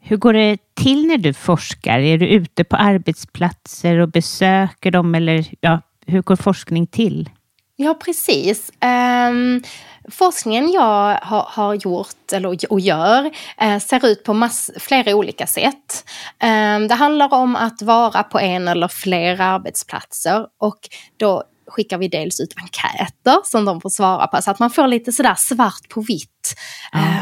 Hur går det till när du forskar? Är du ute på arbetsplatser och besöker dem eller ja, hur går forskning till? Ja, precis. Um, forskningen jag har, har, gjort eller, och gör uh, ser ut på mass, flera olika sätt. Um, det handlar om att vara på en eller flera arbetsplatser och då skickar vi dels ut enkäter som de får svara på så att man får lite sådär svart på vitt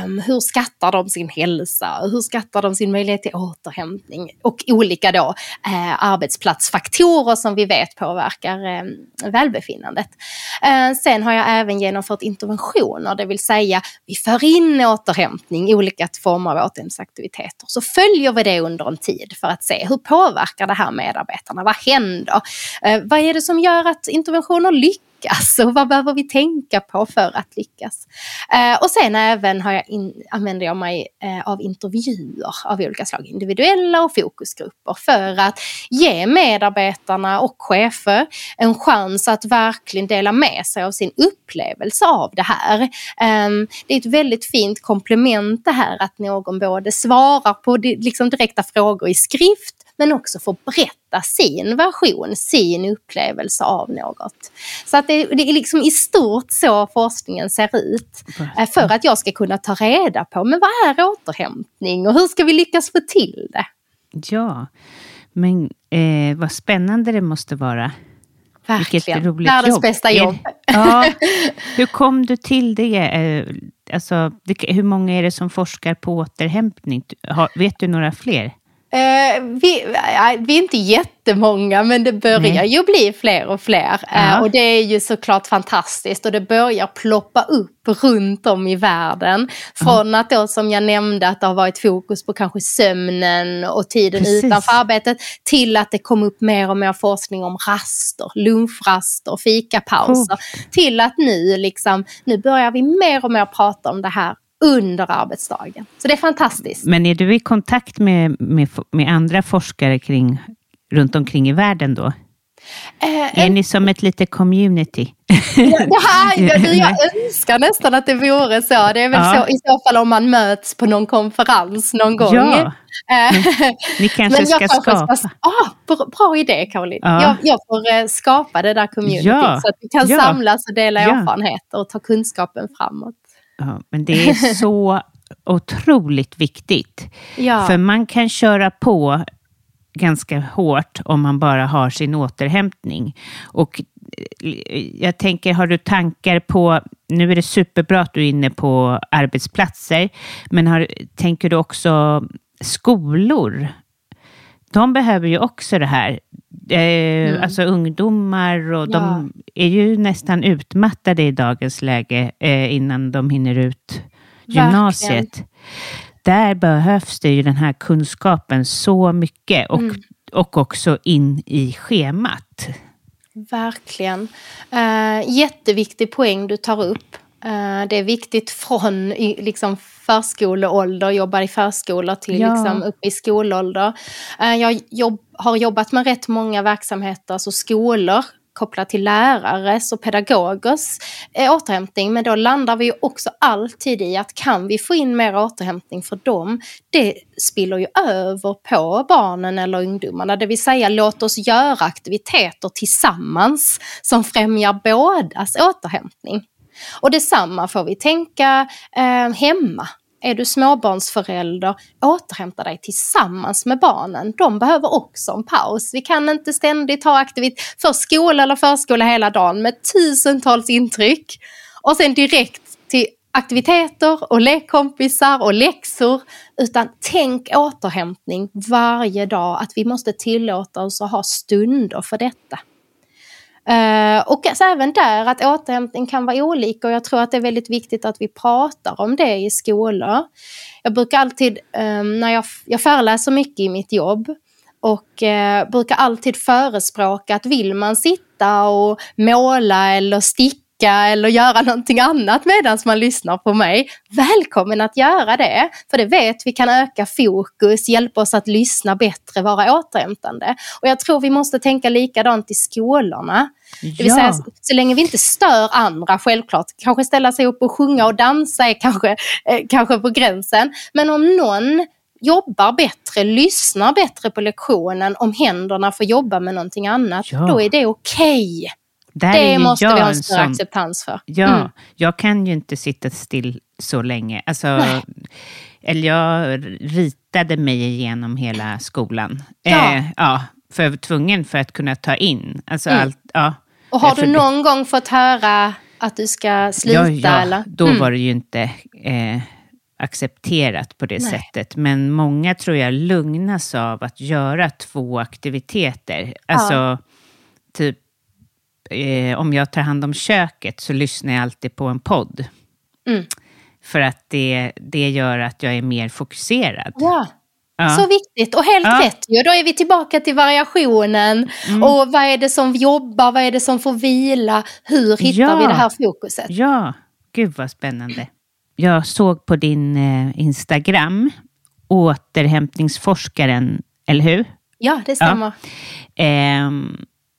Um, hur skattar de sin hälsa? Hur skattar de sin möjlighet till återhämtning? Och olika då eh, arbetsplatsfaktorer som vi vet påverkar eh, välbefinnandet. Eh, sen har jag även genomfört interventioner, det vill säga vi för in återhämtning i olika former av återhämtningsaktiviteter. Så följer vi det under en tid för att se hur påverkar det här medarbetarna? Vad händer? Eh, vad är det som gör att interventioner lyckas? Lyckas och vad behöver vi tänka på för att lyckas? Eh, och sen även har jag in, använder jag mig eh, av intervjuer av olika slag, individuella och fokusgrupper för att ge medarbetarna och chefer en chans att verkligen dela med sig av sin upplevelse av det här. Eh, det är ett väldigt fint komplement det här att någon både svarar på liksom direkta frågor i skrift men också få berätta sin version, sin upplevelse av något. Så att det, det är liksom i stort så forskningen ser ut. Eh, för att jag ska kunna ta reda på, men vad är återhämtning och hur ska vi lyckas få till det? Ja, men eh, vad spännande det måste vara. Verkligen. Vilket roligt Världens jobb. bästa jobb. Ja. [LAUGHS] Hur kom du till det? Eh, alltså, hur många är det som forskar på återhämtning? Vet du några fler? Eh, vi, vi, är inte jättemånga men det börjar Nej. ju bli fler och fler. Eh, och det är ju såklart fantastiskt och det börjar ploppa upp runt om i världen. Från att då som jag nämnde att det har varit fokus på kanske sömnen och tiden Precis. utanför arbetet till att det kom upp mer och mer forskning om raster, lunchraster, fikapauser. Cool. Till att nu liksom, nu börjar vi mer och mer prata om det här under arbetsdagen. Så det är fantastiskt. Men är du i kontakt med, med, med andra forskare kring, runt omkring i världen då? Eh, är ni som ett litet community? Ja, [LAUGHS] här, jag önskar nästan att det vore så. Det är väl ja. så i så fall om man möts på någon konferens någon gång. Ja. Eh, ni kanske Men ska skapa? Ska, ah, bra, idé Caroline. Ja. Jag, jag, får eh, skapa det där communityt ja. så att vi kan ja. samlas och dela erfarenheter och ta kunskapen framåt. Ja, men det är [LAUGHS] så otroligt viktigt. Ja. För man kan köra på ganska hårt om man bara har sin återhämtning. Och eh, jag tänker, har du tankar på, nu är det superbra att du är inne på arbetsplatser, men har, tänker du också skolor? De behöver ju också det här. Eh, mm. Alltså ungdomar och ja. de är ju nästan utmattade i dagens läge eh, innan de hinner ut gymnasiet. Verkligen. Där behövs det ju den här kunskapen så mycket och, mm. och också in i schemat. Verkligen. Eh, jätteviktig poäng du tar upp. Eh, det är viktigt från liksom, förskoleålder, jobbar i förskolor till ja. liksom, upp i skolålder. Eh, jag jobb, har jobbat med rätt många verksamheter, alltså skolor kopplat till lärares och pedagogers återhämtning. Men då landar vi ju också alltid i att kan vi få in mer återhämtning för dem, det spiller ju över på barnen eller ungdomarna. Det vill säga låt oss göra aktiviteter tillsammans som främjar bådas återhämtning. Och detsamma får vi tänka eh, hemma. Är du småbarnsförälder, återhämta dig tillsammans med barnen. De behöver också en paus. Vi kan inte ständigt ha aktivitet, för skola eller förskola hela dagen med tusentals intryck och sen direkt till aktiviteter och lekkompisar och läxor. Utan tänk återhämtning varje dag, att vi måste tillåta oss att ha stunder för detta. Uh, och alltså även där att återhämtning kan vara olika och jag tror att det är väldigt viktigt att vi pratar om det i skolor. Jag brukar alltid, um, när jag, jag föreläser mycket i mitt jobb och uh, brukar alltid förespråka att vill man sitta och måla eller sticka eller göra någonting annat medan man lyssnar på mig. Välkommen att göra det, för det vet vi kan öka fokus, hjälpa oss att lyssna bättre, vara återhämtande. Och jag tror vi måste tänka likadant i skolorna. Det vill ja. säga, så länge vi inte stör andra, självklart, kanske ställa sig upp och sjunga och dansa är kanske, eh, kanske på gränsen. Men om någon jobbar bättre, lyssnar bättre på lektionen, om händerna får jobba med någonting annat, ja. då är det okej. Okay. Där det måste vi ha en större acceptans för. Ja, mm. jag kan ju inte sitta still så länge. Alltså, eller jag ritade mig igenom hela skolan. Ja. Eh, ja, för tvungen för att kunna ta in. Alltså mm. allt, ja. Och har du någon gång fått höra Att du ska sluta ja, ja, eller? Då Mm. var det ju inte eh, accepterat på det Nej. sättet. Men många tror jag lugnas av att göra två aktiviteter. Alltså, typ eh, om jag tar hand om köket så lyssnar jag alltid på en podd. Mm. För att det, det gör att jag är mer fokuserad. Ja. Ja. Så viktigt och helt Ja. Mm. rätt ju. Då är vi tillbaka till variationen. Och vad är det som jobbar, vad är det som får vila? Hur hittar Ja. vi det här fokuset? Ja, gud vad spännande. Jag såg på din eh, Instagram, återhämtningsforskaren, eller hur? Ja, det stämmer. Ehm,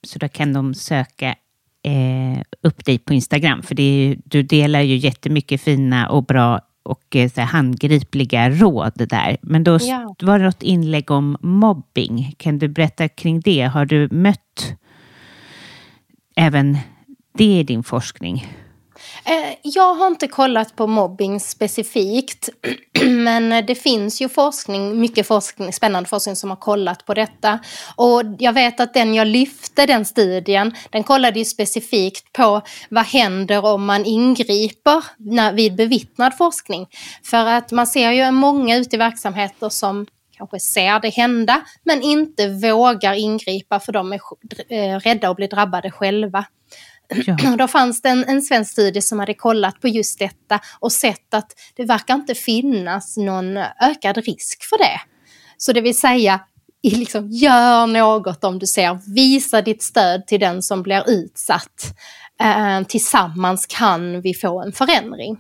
så då kan de söka eh, upp dig på Instagram, för ju- du delar ju jättemycket fina och bra och eh, handgripliga råd där. Men då Ja. var det något inlägg om mobbing. Kan du berätta kring det? Har du mött även det i din forskning? Eh, jag har inte kollat på mobbing specifikt, [CLEARS THROAT] men det finns ju forskning, mycket forskning, spännande forskning som har kollat på detta. Och jag vet att den jag lyfte, den studien, den kollade ju specifikt på vad händer om man ingriper när, vid bevittnad forskning. För att man ser ju många ute i verksamheter som kanske ser det hända, men inte vågar ingripa för de är eh, rädda att bli drabbade själva. Ja. [CLEARS THROAT] Då fanns det en, en svensk studie som hade kollat på just detta och sett att det verkar inte finnas någon ökad risk för det. Så det vill säga, liksom, gör något om du ser, visa ditt stöd till den som blir utsatt. Eh, tillsammans kan vi få en förändring.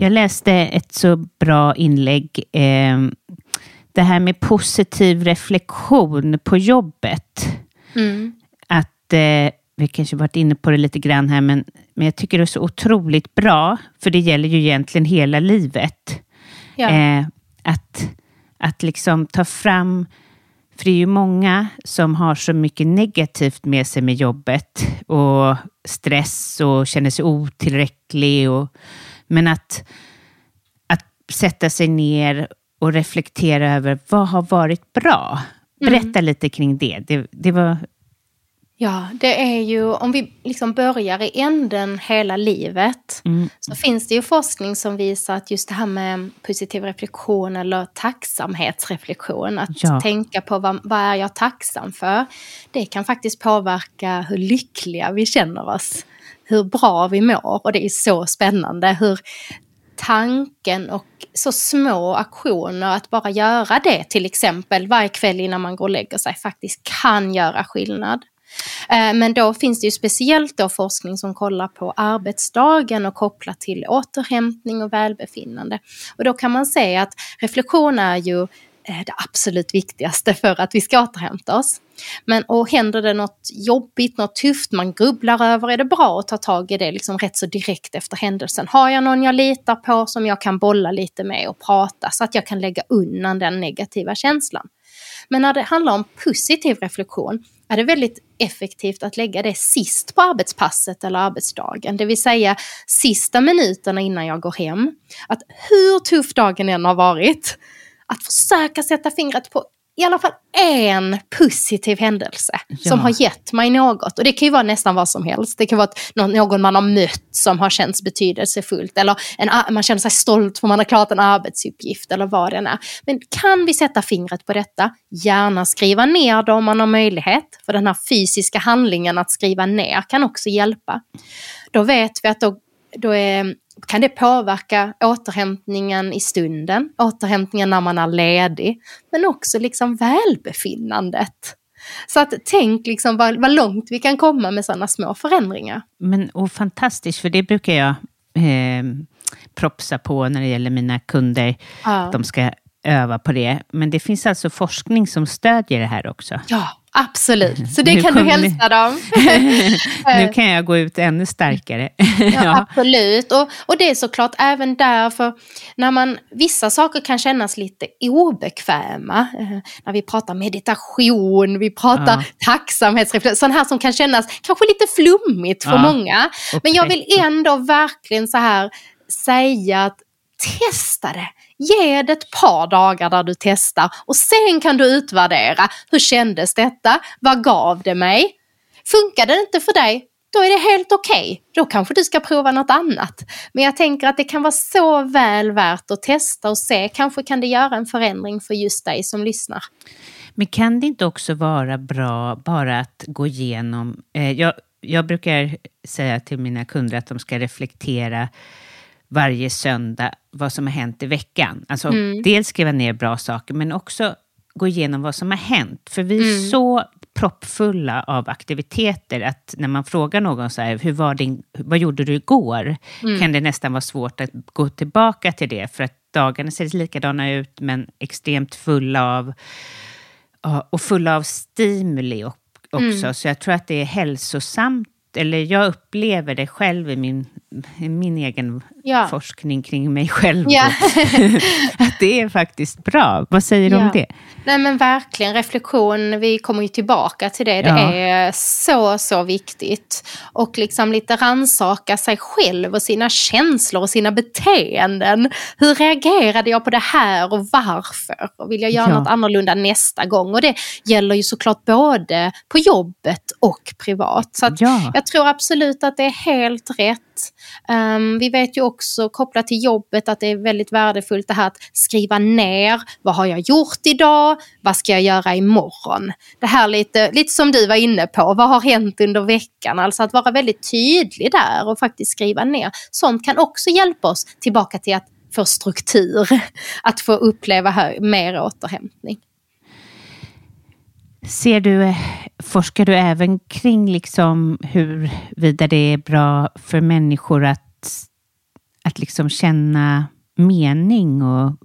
Jag läste ett så bra inlägg. Eh, det här med positiv reflektion på jobbet. Att, eh, vi kanske varit inne på det lite grann här, men, men jag tycker det är så otroligt bra, för det gäller ju egentligen hela livet. Ja. Eh, att, att liksom ta fram, för det är ju många som har så mycket negativt med sig med jobbet och stress och känner sig otillräcklig. Och, men att, att sätta sig ner och reflektera över vad har varit bra? Berätta lite kring det. det. Det var Ja, det är ju, om vi liksom börjar i änden hela livet, så finns det ju forskning som visar att just det här med positiv reflektion eller tacksamhetsreflektion, att Ja. tänka på vad, vad är jag tacksam för, det kan faktiskt påverka hur lyckliga vi känner oss, hur bra vi mår och det är så spännande hur tanken och så små aktioner, att bara göra det till exempel varje kväll innan man går och lägger sig, faktiskt kan göra skillnad. Eh, men då finns det ju speciellt då forskning som kollar på arbetsdagen och kopplat till återhämtning och välbefinnande. Och då kan man säga att reflektion är ju det absolut viktigaste för att vi ska återhämta oss. Men och händer det något jobbigt, något tufft, man grubblar över, är det bra att ta tag i det liksom rätt så direkt efter händelsen. Har jag någon jag litar på som jag kan bolla lite med och prata så att jag kan lägga undan den negativa känslan. Men när det handlar om positiv reflektion är det väldigt effektivt att lägga det sist på arbetspasset eller arbetsdagen. Det vill säga sista minuterna innan jag går hem. Att hur tuff dagen än har varit, att försöka sätta fingret på i alla fall en positiv händelse som Ja. har gett mig något. Och det kan ju vara nästan vad som helst. Det kan vara någon, man har mött som har känts betydelsefullt. Eller en, man känner sig stolt för man har klarat en arbetsuppgift eller vad det är. Men kan vi sätta fingret på detta, gärna skriva ner det om man har möjlighet. För den här fysiska handlingen att skriva ner kan också hjälpa. Då vet vi att då, då är, kan det påverka återhämtningen i stunden, återhämtningen när man är ledig, men också liksom välbefinnandet. Så att tänk liksom vad, vad långt vi kan komma med sådana små förändringar. Men, och fantastiskt, för det brukar jag eh, propsa på när det gäller mina kunder. Ja. De ska öva på det. Men det finns alltså forskning som stödjer det här också. Ja, absolut. Så det Nu kan du hälsa dem. [LAUGHS] nu kan jag gå ut ännu starkare. [LAUGHS] Ja, absolut. Och, och det är såklart även därför när man, vissa saker kan kännas lite obekväma. Eh, när vi pratar meditation, vi pratar Ja. tacksamhetsreflektion, sånt här som kan kännas kanske lite flummigt för Ja, många. Men jag vill ändå verkligen så här säga att testa det. Ge det ett par dagar där du testar och sen kan du utvärdera. Hur kändes detta? Vad gav det mig? Funkar det inte för dig? Då är det helt okej. Okay. Då kanske du ska prova något annat. Men jag tänker att det kan vara så väl värt att testa och se. Kanske kan det göra en förändring för just dig som lyssnar. Men kan det inte också vara bra bara att gå igenom... Eh, jag, jag brukar säga till mina kunder att de ska reflektera varje söndag vad som har hänt i veckan. Alltså mm. dels skriva ner bra saker men också gå igenom vad som har hänt. För vi är mm. så proppfulla av aktiviteter att när man frågar någon så här, hur var din, vad gjorde du igår? Mm. Kan det nästan vara svårt att gå tillbaka till det för att dagarna ser likadana ut men extremt fulla av och fulla av stimuli också. Mm. Så jag tror att det är hälsosamt eller jag upplever det själv i min, i min egen ja. forskning kring mig själv. Ja. [LAUGHS] att det är faktiskt bra. Vad säger du ja. om det? Nej men verkligen, reflektion, vi kommer ju tillbaka till det. Det är så, så viktigt. Och liksom lite ransaka sig själv och sina känslor och sina beteenden. Hur reagerade jag på det här och varför? Och vill jag göra ja. något annorlunda nästa gång? Och det gäller ju såklart både på jobbet och privat. Så jag tror absolut att det är helt rätt. Um, vi vet ju också kopplat till jobbet att det är väldigt värdefullt det här att skriva ner. Vad har jag gjort idag? Vad ska jag göra imorgon? Det här lite, lite som du var inne på. Vad har hänt under veckan? Alltså att vara väldigt tydlig där och faktiskt skriva ner. Sånt kan också hjälpa oss tillbaka till att få struktur. [LAUGHS] Att få uppleva mer återhämtning. Ser du, eh, forskar du även kring liksom huruvida det är bra för människor att, att liksom känna mening och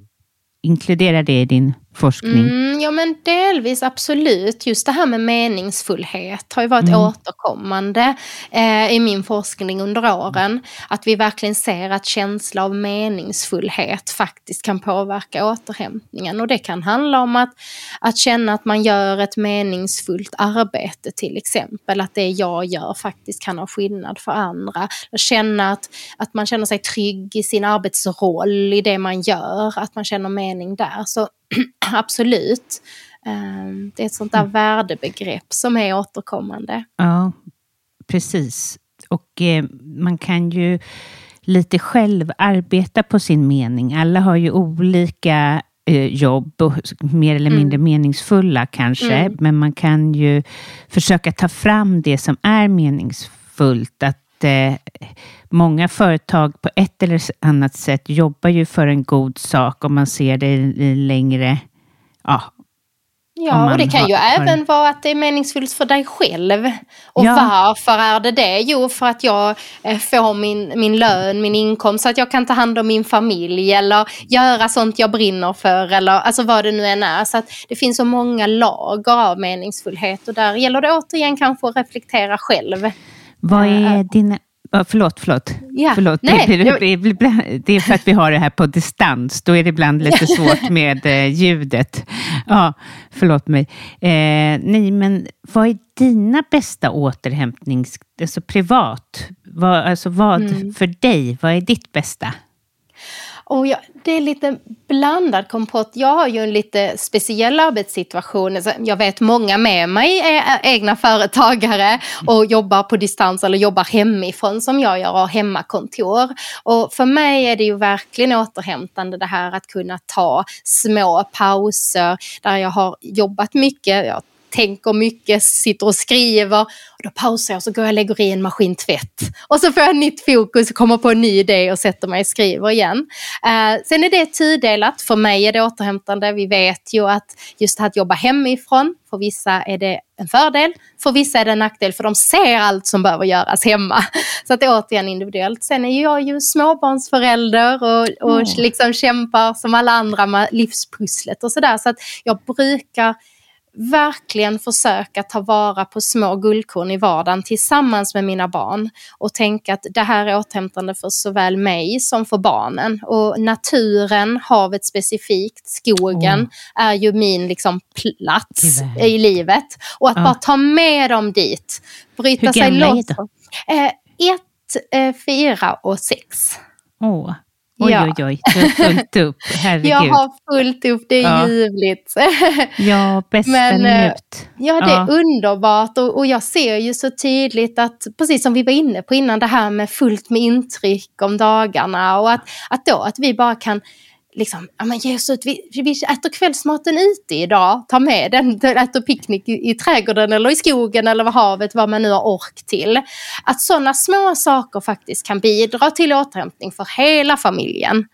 inkludera det i din forskning? Mm, ja men delvis absolut. Just det här med meningsfullhet har ju varit mm. återkommande eh, i min forskning under åren. Att vi verkligen ser att känsla av meningsfullhet faktiskt kan påverka återhämtningen. Och det kan handla om att, att känna att man gör ett meningsfullt arbete till exempel. Att det jag gör faktiskt kan ha skillnad för andra. Att känna att, att man känner sig trygg i sin arbetsroll, i det man gör. Att man känner mening där. Så [CLEARS THROAT] absolut. Ehm, det är ett sånt där mm. värdebegrepp som är återkommande. Ja, precis. Och eh, man kan ju lite själv arbeta på sin mening. Alla har ju olika eh, jobb, och mer eller mindre mm. meningsfulla kanske, mm. men man kan ju försöka ta fram det som är meningsfullt. Att eh, Många företag på ett eller annat sätt jobbar ju för en god sak om man ser det i längre ja, Ja, och det kan ju har, även vara att det är meningsfullt för dig själv. Och ja. varför är det det? Jo, för att jag eh, får min, min lön, min inkomst, så att jag kan ta hand om min familj eller göra sånt jag brinner för eller alltså vad det nu än är. Så att det finns så många lager av meningsfullhet och där gäller det återigen kanske att reflektera själv. Vad är eh, dina Förlåt, förlåt. Ja, förlåt. Det, det, det, är för att vi har det här på distans. Då är det ibland lite svårt med eh, ljudet. Ja, förlåt mig. Eh, nej, men vad är dina bästa återhämtnings... Alltså privat? Vad, alltså vad mm. för dig? Vad är ditt bästa? Och jag, det är lite blandad kompott. Jag har ju en lite speciell arbetssituation. Jag vet många med mig är egna företagare och jobbar på distans eller jobbar hemifrån som jag gör och har hemmakontor. Och för mig är det ju verkligen återhämtande det här att kunna ta små pauser där jag har jobbat mycket. Jag tänker mycket, sitter och skriver. Och då pausar jag och så går jag och lägger i en maskintvätt. Och så får jag nytt fokus, kommer på en ny idé och sätter mig och skriver igen. Uh, sen är det tudelat. För mig är det återhämtande. Vi vet ju att just att jobba hemifrån, för vissa är det en fördel, för vissa är det en nackdel för de ser allt som behöver göras hemma. [LAUGHS] Så att det är återigen individuellt. Sen är jag ju småbarnsförälder och, och mm. liksom kämpar som alla andra med livspusslet och sådär. Så att jag brukar verkligen försöka ta vara på små guldkorn i vardagen tillsammans med mina barn och tänka att det här är återhämtande för såväl mig som för barnen. Och naturen, havet specifikt, skogen oh. är ju min liksom plats i livet. Och att oh. bara ta med dem dit, bryta Hur sig loss. Hur gamla är de? Eh, ett, eh, fyra och sex. Oh. Oj, Ja. oj, oj. Du har fullt upp. [LAUGHS] Herregud. Jag har fullt upp, det är Ja. ljuvligt. [LAUGHS] Ja, bästa Men, eh, njut. Ja, det är Ja. underbart och, och jag ser ju så tydligt att, precis som vi var inne på innan, det här med fullt med intryck om dagarna och att, att då att vi bara kan liksom, ja men ge oss ut, vi, vi äter kvällsmaten ute idag, ta med den, äter picknick i, i trädgården eller i skogen eller vid havet, vad man nu har ork till. Att sådana små saker faktiskt kan bidra till återhämtning för hela familjen.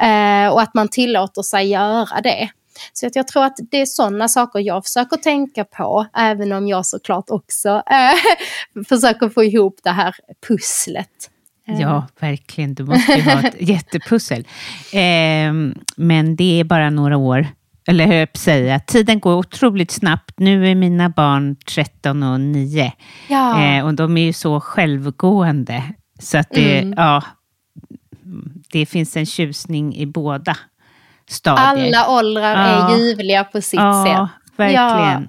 Eh, och att man tillåter sig göra det. Så att jag tror att det är sådana saker jag försöker tänka på, även om jag såklart också eh, [LAUGHS] försöker få ihop det här pusslet. Eh, Ja, verkligen. Du måste ju ha ett [LAUGHS] jättepussel. Ehm, men det är bara några år. Eller hur jag säga, tiden går otroligt snabbt. Nu är mina barn 13 och 9. Ja. Eh, och de är ju så självgående. Så att det, Mm. ja, det finns en tjusning i båda stadier. Alla åldrar Ja. är ljuvliga på sitt ja, sätt. verkligen.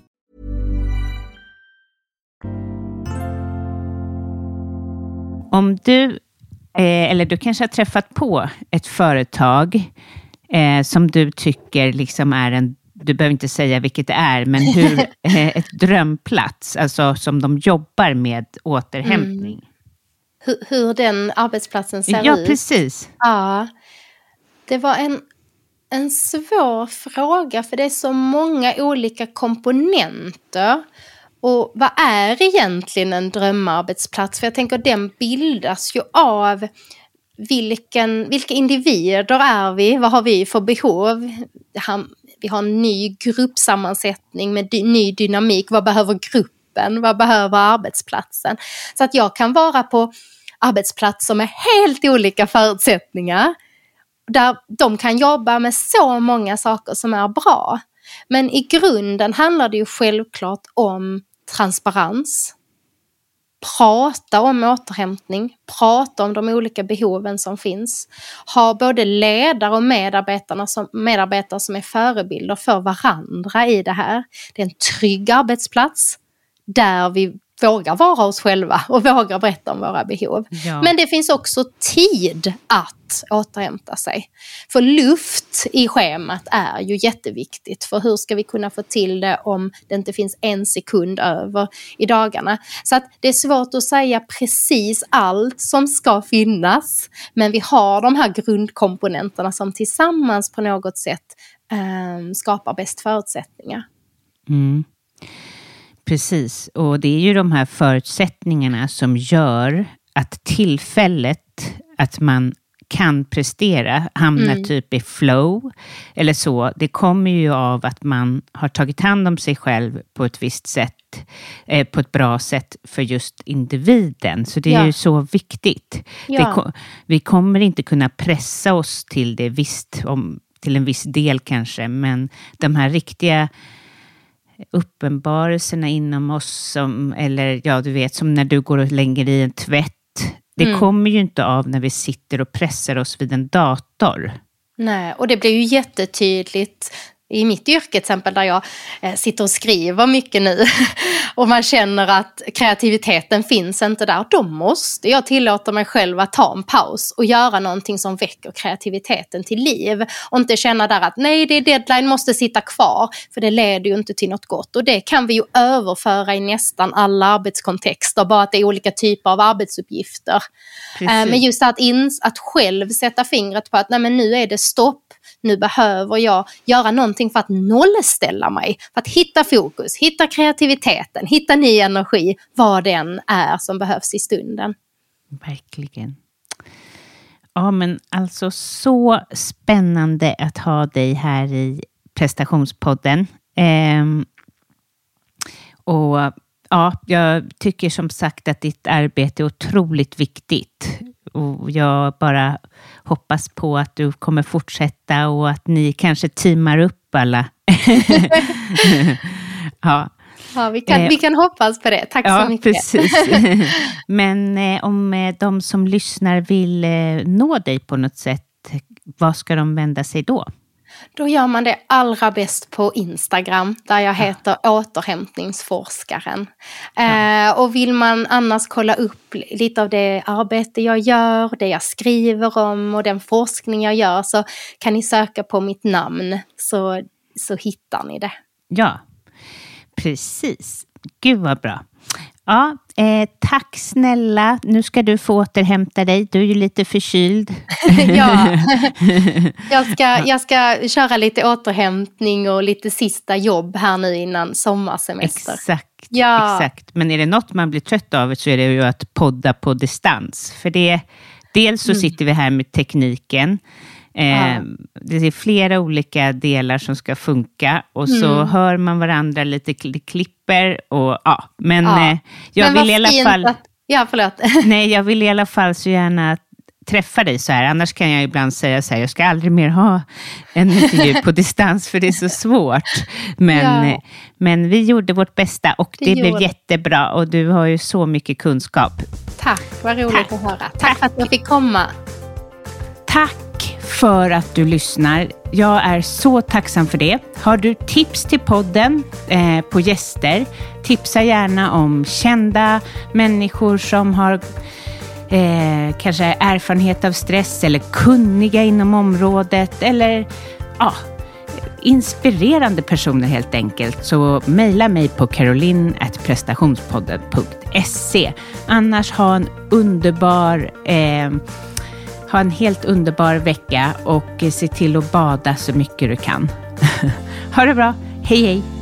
Om du, eh, eller du kanske har träffat på ett företag eh, som du tycker liksom är en, du behöver inte säga vilket det är, men hur, [LAUGHS] eh, ett drömplats, alltså som de jobbar med återhämtning. Hur, hur den arbetsplatsen ser Ja, ut. precis. Ja, det var en, en svår fråga för det är så många olika komponenter. Och vad är egentligen en drömarbetsplats? För jag tänker den bildas ju av vilken, vilka individer är vi? Vad har vi för behov? Vi har en ny gruppsammansättning med ny dynamik. Vad behöver gruppen? Vad behöver arbetsplatsen? Så att jag kan vara på arbetsplatser med helt olika förutsättningar där de kan jobba med så många saker som är bra. Men i grunden handlar det ju självklart om transparens. Prata om återhämtning, prata om de olika behoven som finns. Ha både ledare och medarbetarna som, medarbetare som är förebilder för varandra i det här. Det är en trygg arbetsplats där vi vågar vara oss själva och vågar berätta om våra behov. Ja. Men det finns också tid att återhämta sig. För luft i schemat är ju jätteviktigt. För hur ska vi kunna få till det om det inte finns en sekund över i dagarna? Så att det är svårt att säga precis allt som ska finnas. Men vi har de här grundkomponenterna som tillsammans på något sätt eh, skapar bäst förutsättningar. Mm. Precis, och det är ju de här förutsättningarna som gör att tillfället att man kan prestera, hamna Mm. typ i flow eller så, det kommer ju av att man har tagit hand om sig själv på ett visst sätt, eh, på ett bra sätt för just individen. Så det är Ja. ju så viktigt. Ja. Det vi kommer inte kunna pressa oss till det visst, om, till en viss del kanske, men de här riktiga uppenbarelserna inom oss, som, eller ja, du vet, som när du går och lägger i en tvätt. Det Mm. kommer ju inte av när vi sitter och pressar oss vid en dator. Nej, och det blir ju jättetydligt i mitt yrke till exempel där jag eh, sitter och skriver mycket nu [LAUGHS] och man känner att kreativiteten finns inte där. Då måste jag tillåta mig själv att ta en paus och göra någonting som väcker kreativiteten till liv. Och inte känna där att nej, det är deadline, måste sitta kvar. För det leder ju inte till något gott. Och det kan vi ju överföra i nästan alla arbetskontexter, bara att det är olika typer av arbetsuppgifter. Eh, Men just att, ins- att själv sätta fingret på att nej, men nu är det stopp, nu behöver jag göra någonting för att nollställa mig, för att hitta fokus, hitta kreativiteten, hitta ny energi, vad den är som behövs i stunden. Verkligen. Ja, men alltså så spännande att ha dig här i prestationspodden. Ehm, och ja, jag tycker som sagt att ditt arbete är otroligt viktigt. Och jag bara hoppas på att du kommer fortsätta och att ni kanske teamar upp alla. [LAUGHS] ja. Ja, vi, kan, Eh, vi kan hoppas på det. Tack ja, så mycket. Precis. [LAUGHS] Men eh, om eh, de som lyssnar vill eh, nå dig på något sätt, vad ska de vända sig då? Då gör man det allra bäst på Instagram där jag heter återhämtningsforskaren. Eh, och vill man annars kolla upp lite av det arbete jag gör, det jag skriver om och den forskning jag gör så kan ni söka på mitt namn så, så hittar ni det. Ja, precis. Gud vad bra. Ja, eh, tack snälla. Nu ska du få återhämta dig. Du är ju lite förkyld. [LAUGHS] ja. [LAUGHS] jag, ska, jag ska köra lite återhämtning och lite sista jobb här nu innan sommarsemester. Exakt. Ja. Exakt. Men är det något man blir trött av så är det ju att podda på distans. För det, dels så Mm. sitter vi här med tekniken. Eh. Det är flera olika delar som ska funka och så Mm. hör man varandra lite, kli- klipper och ja. Men Ja. eh, jag Men vill i alla fall... Att, ja, förlåt. [LAUGHS] Nej, jag vill i alla fall så gärna träffa dig så här. Annars kan jag ibland säga så här, jag ska aldrig mer ha en intervju på [LAUGHS] distans för det är så svårt. Men, Ja. eh, men vi gjorde vårt bästa och Det det, blev jättebra och du har ju så mycket kunskap. Tack, vad roligt att höra. Tack för att jag fick komma. Tack för att du lyssnar. Jag är så tacksam för det. Har du tips till podden eh, på gäster, tipsa gärna om kända människor som har eh, kanske erfarenhet av stress eller kunniga inom området eller ja, inspirerande personer helt enkelt. Så mejla mig på caroline.prestationspodden.se. Annars ha en underbar eh, ha en helt underbar vecka och se till att bada så mycket du kan. [LAUGHS] ha det bra. Hej hej!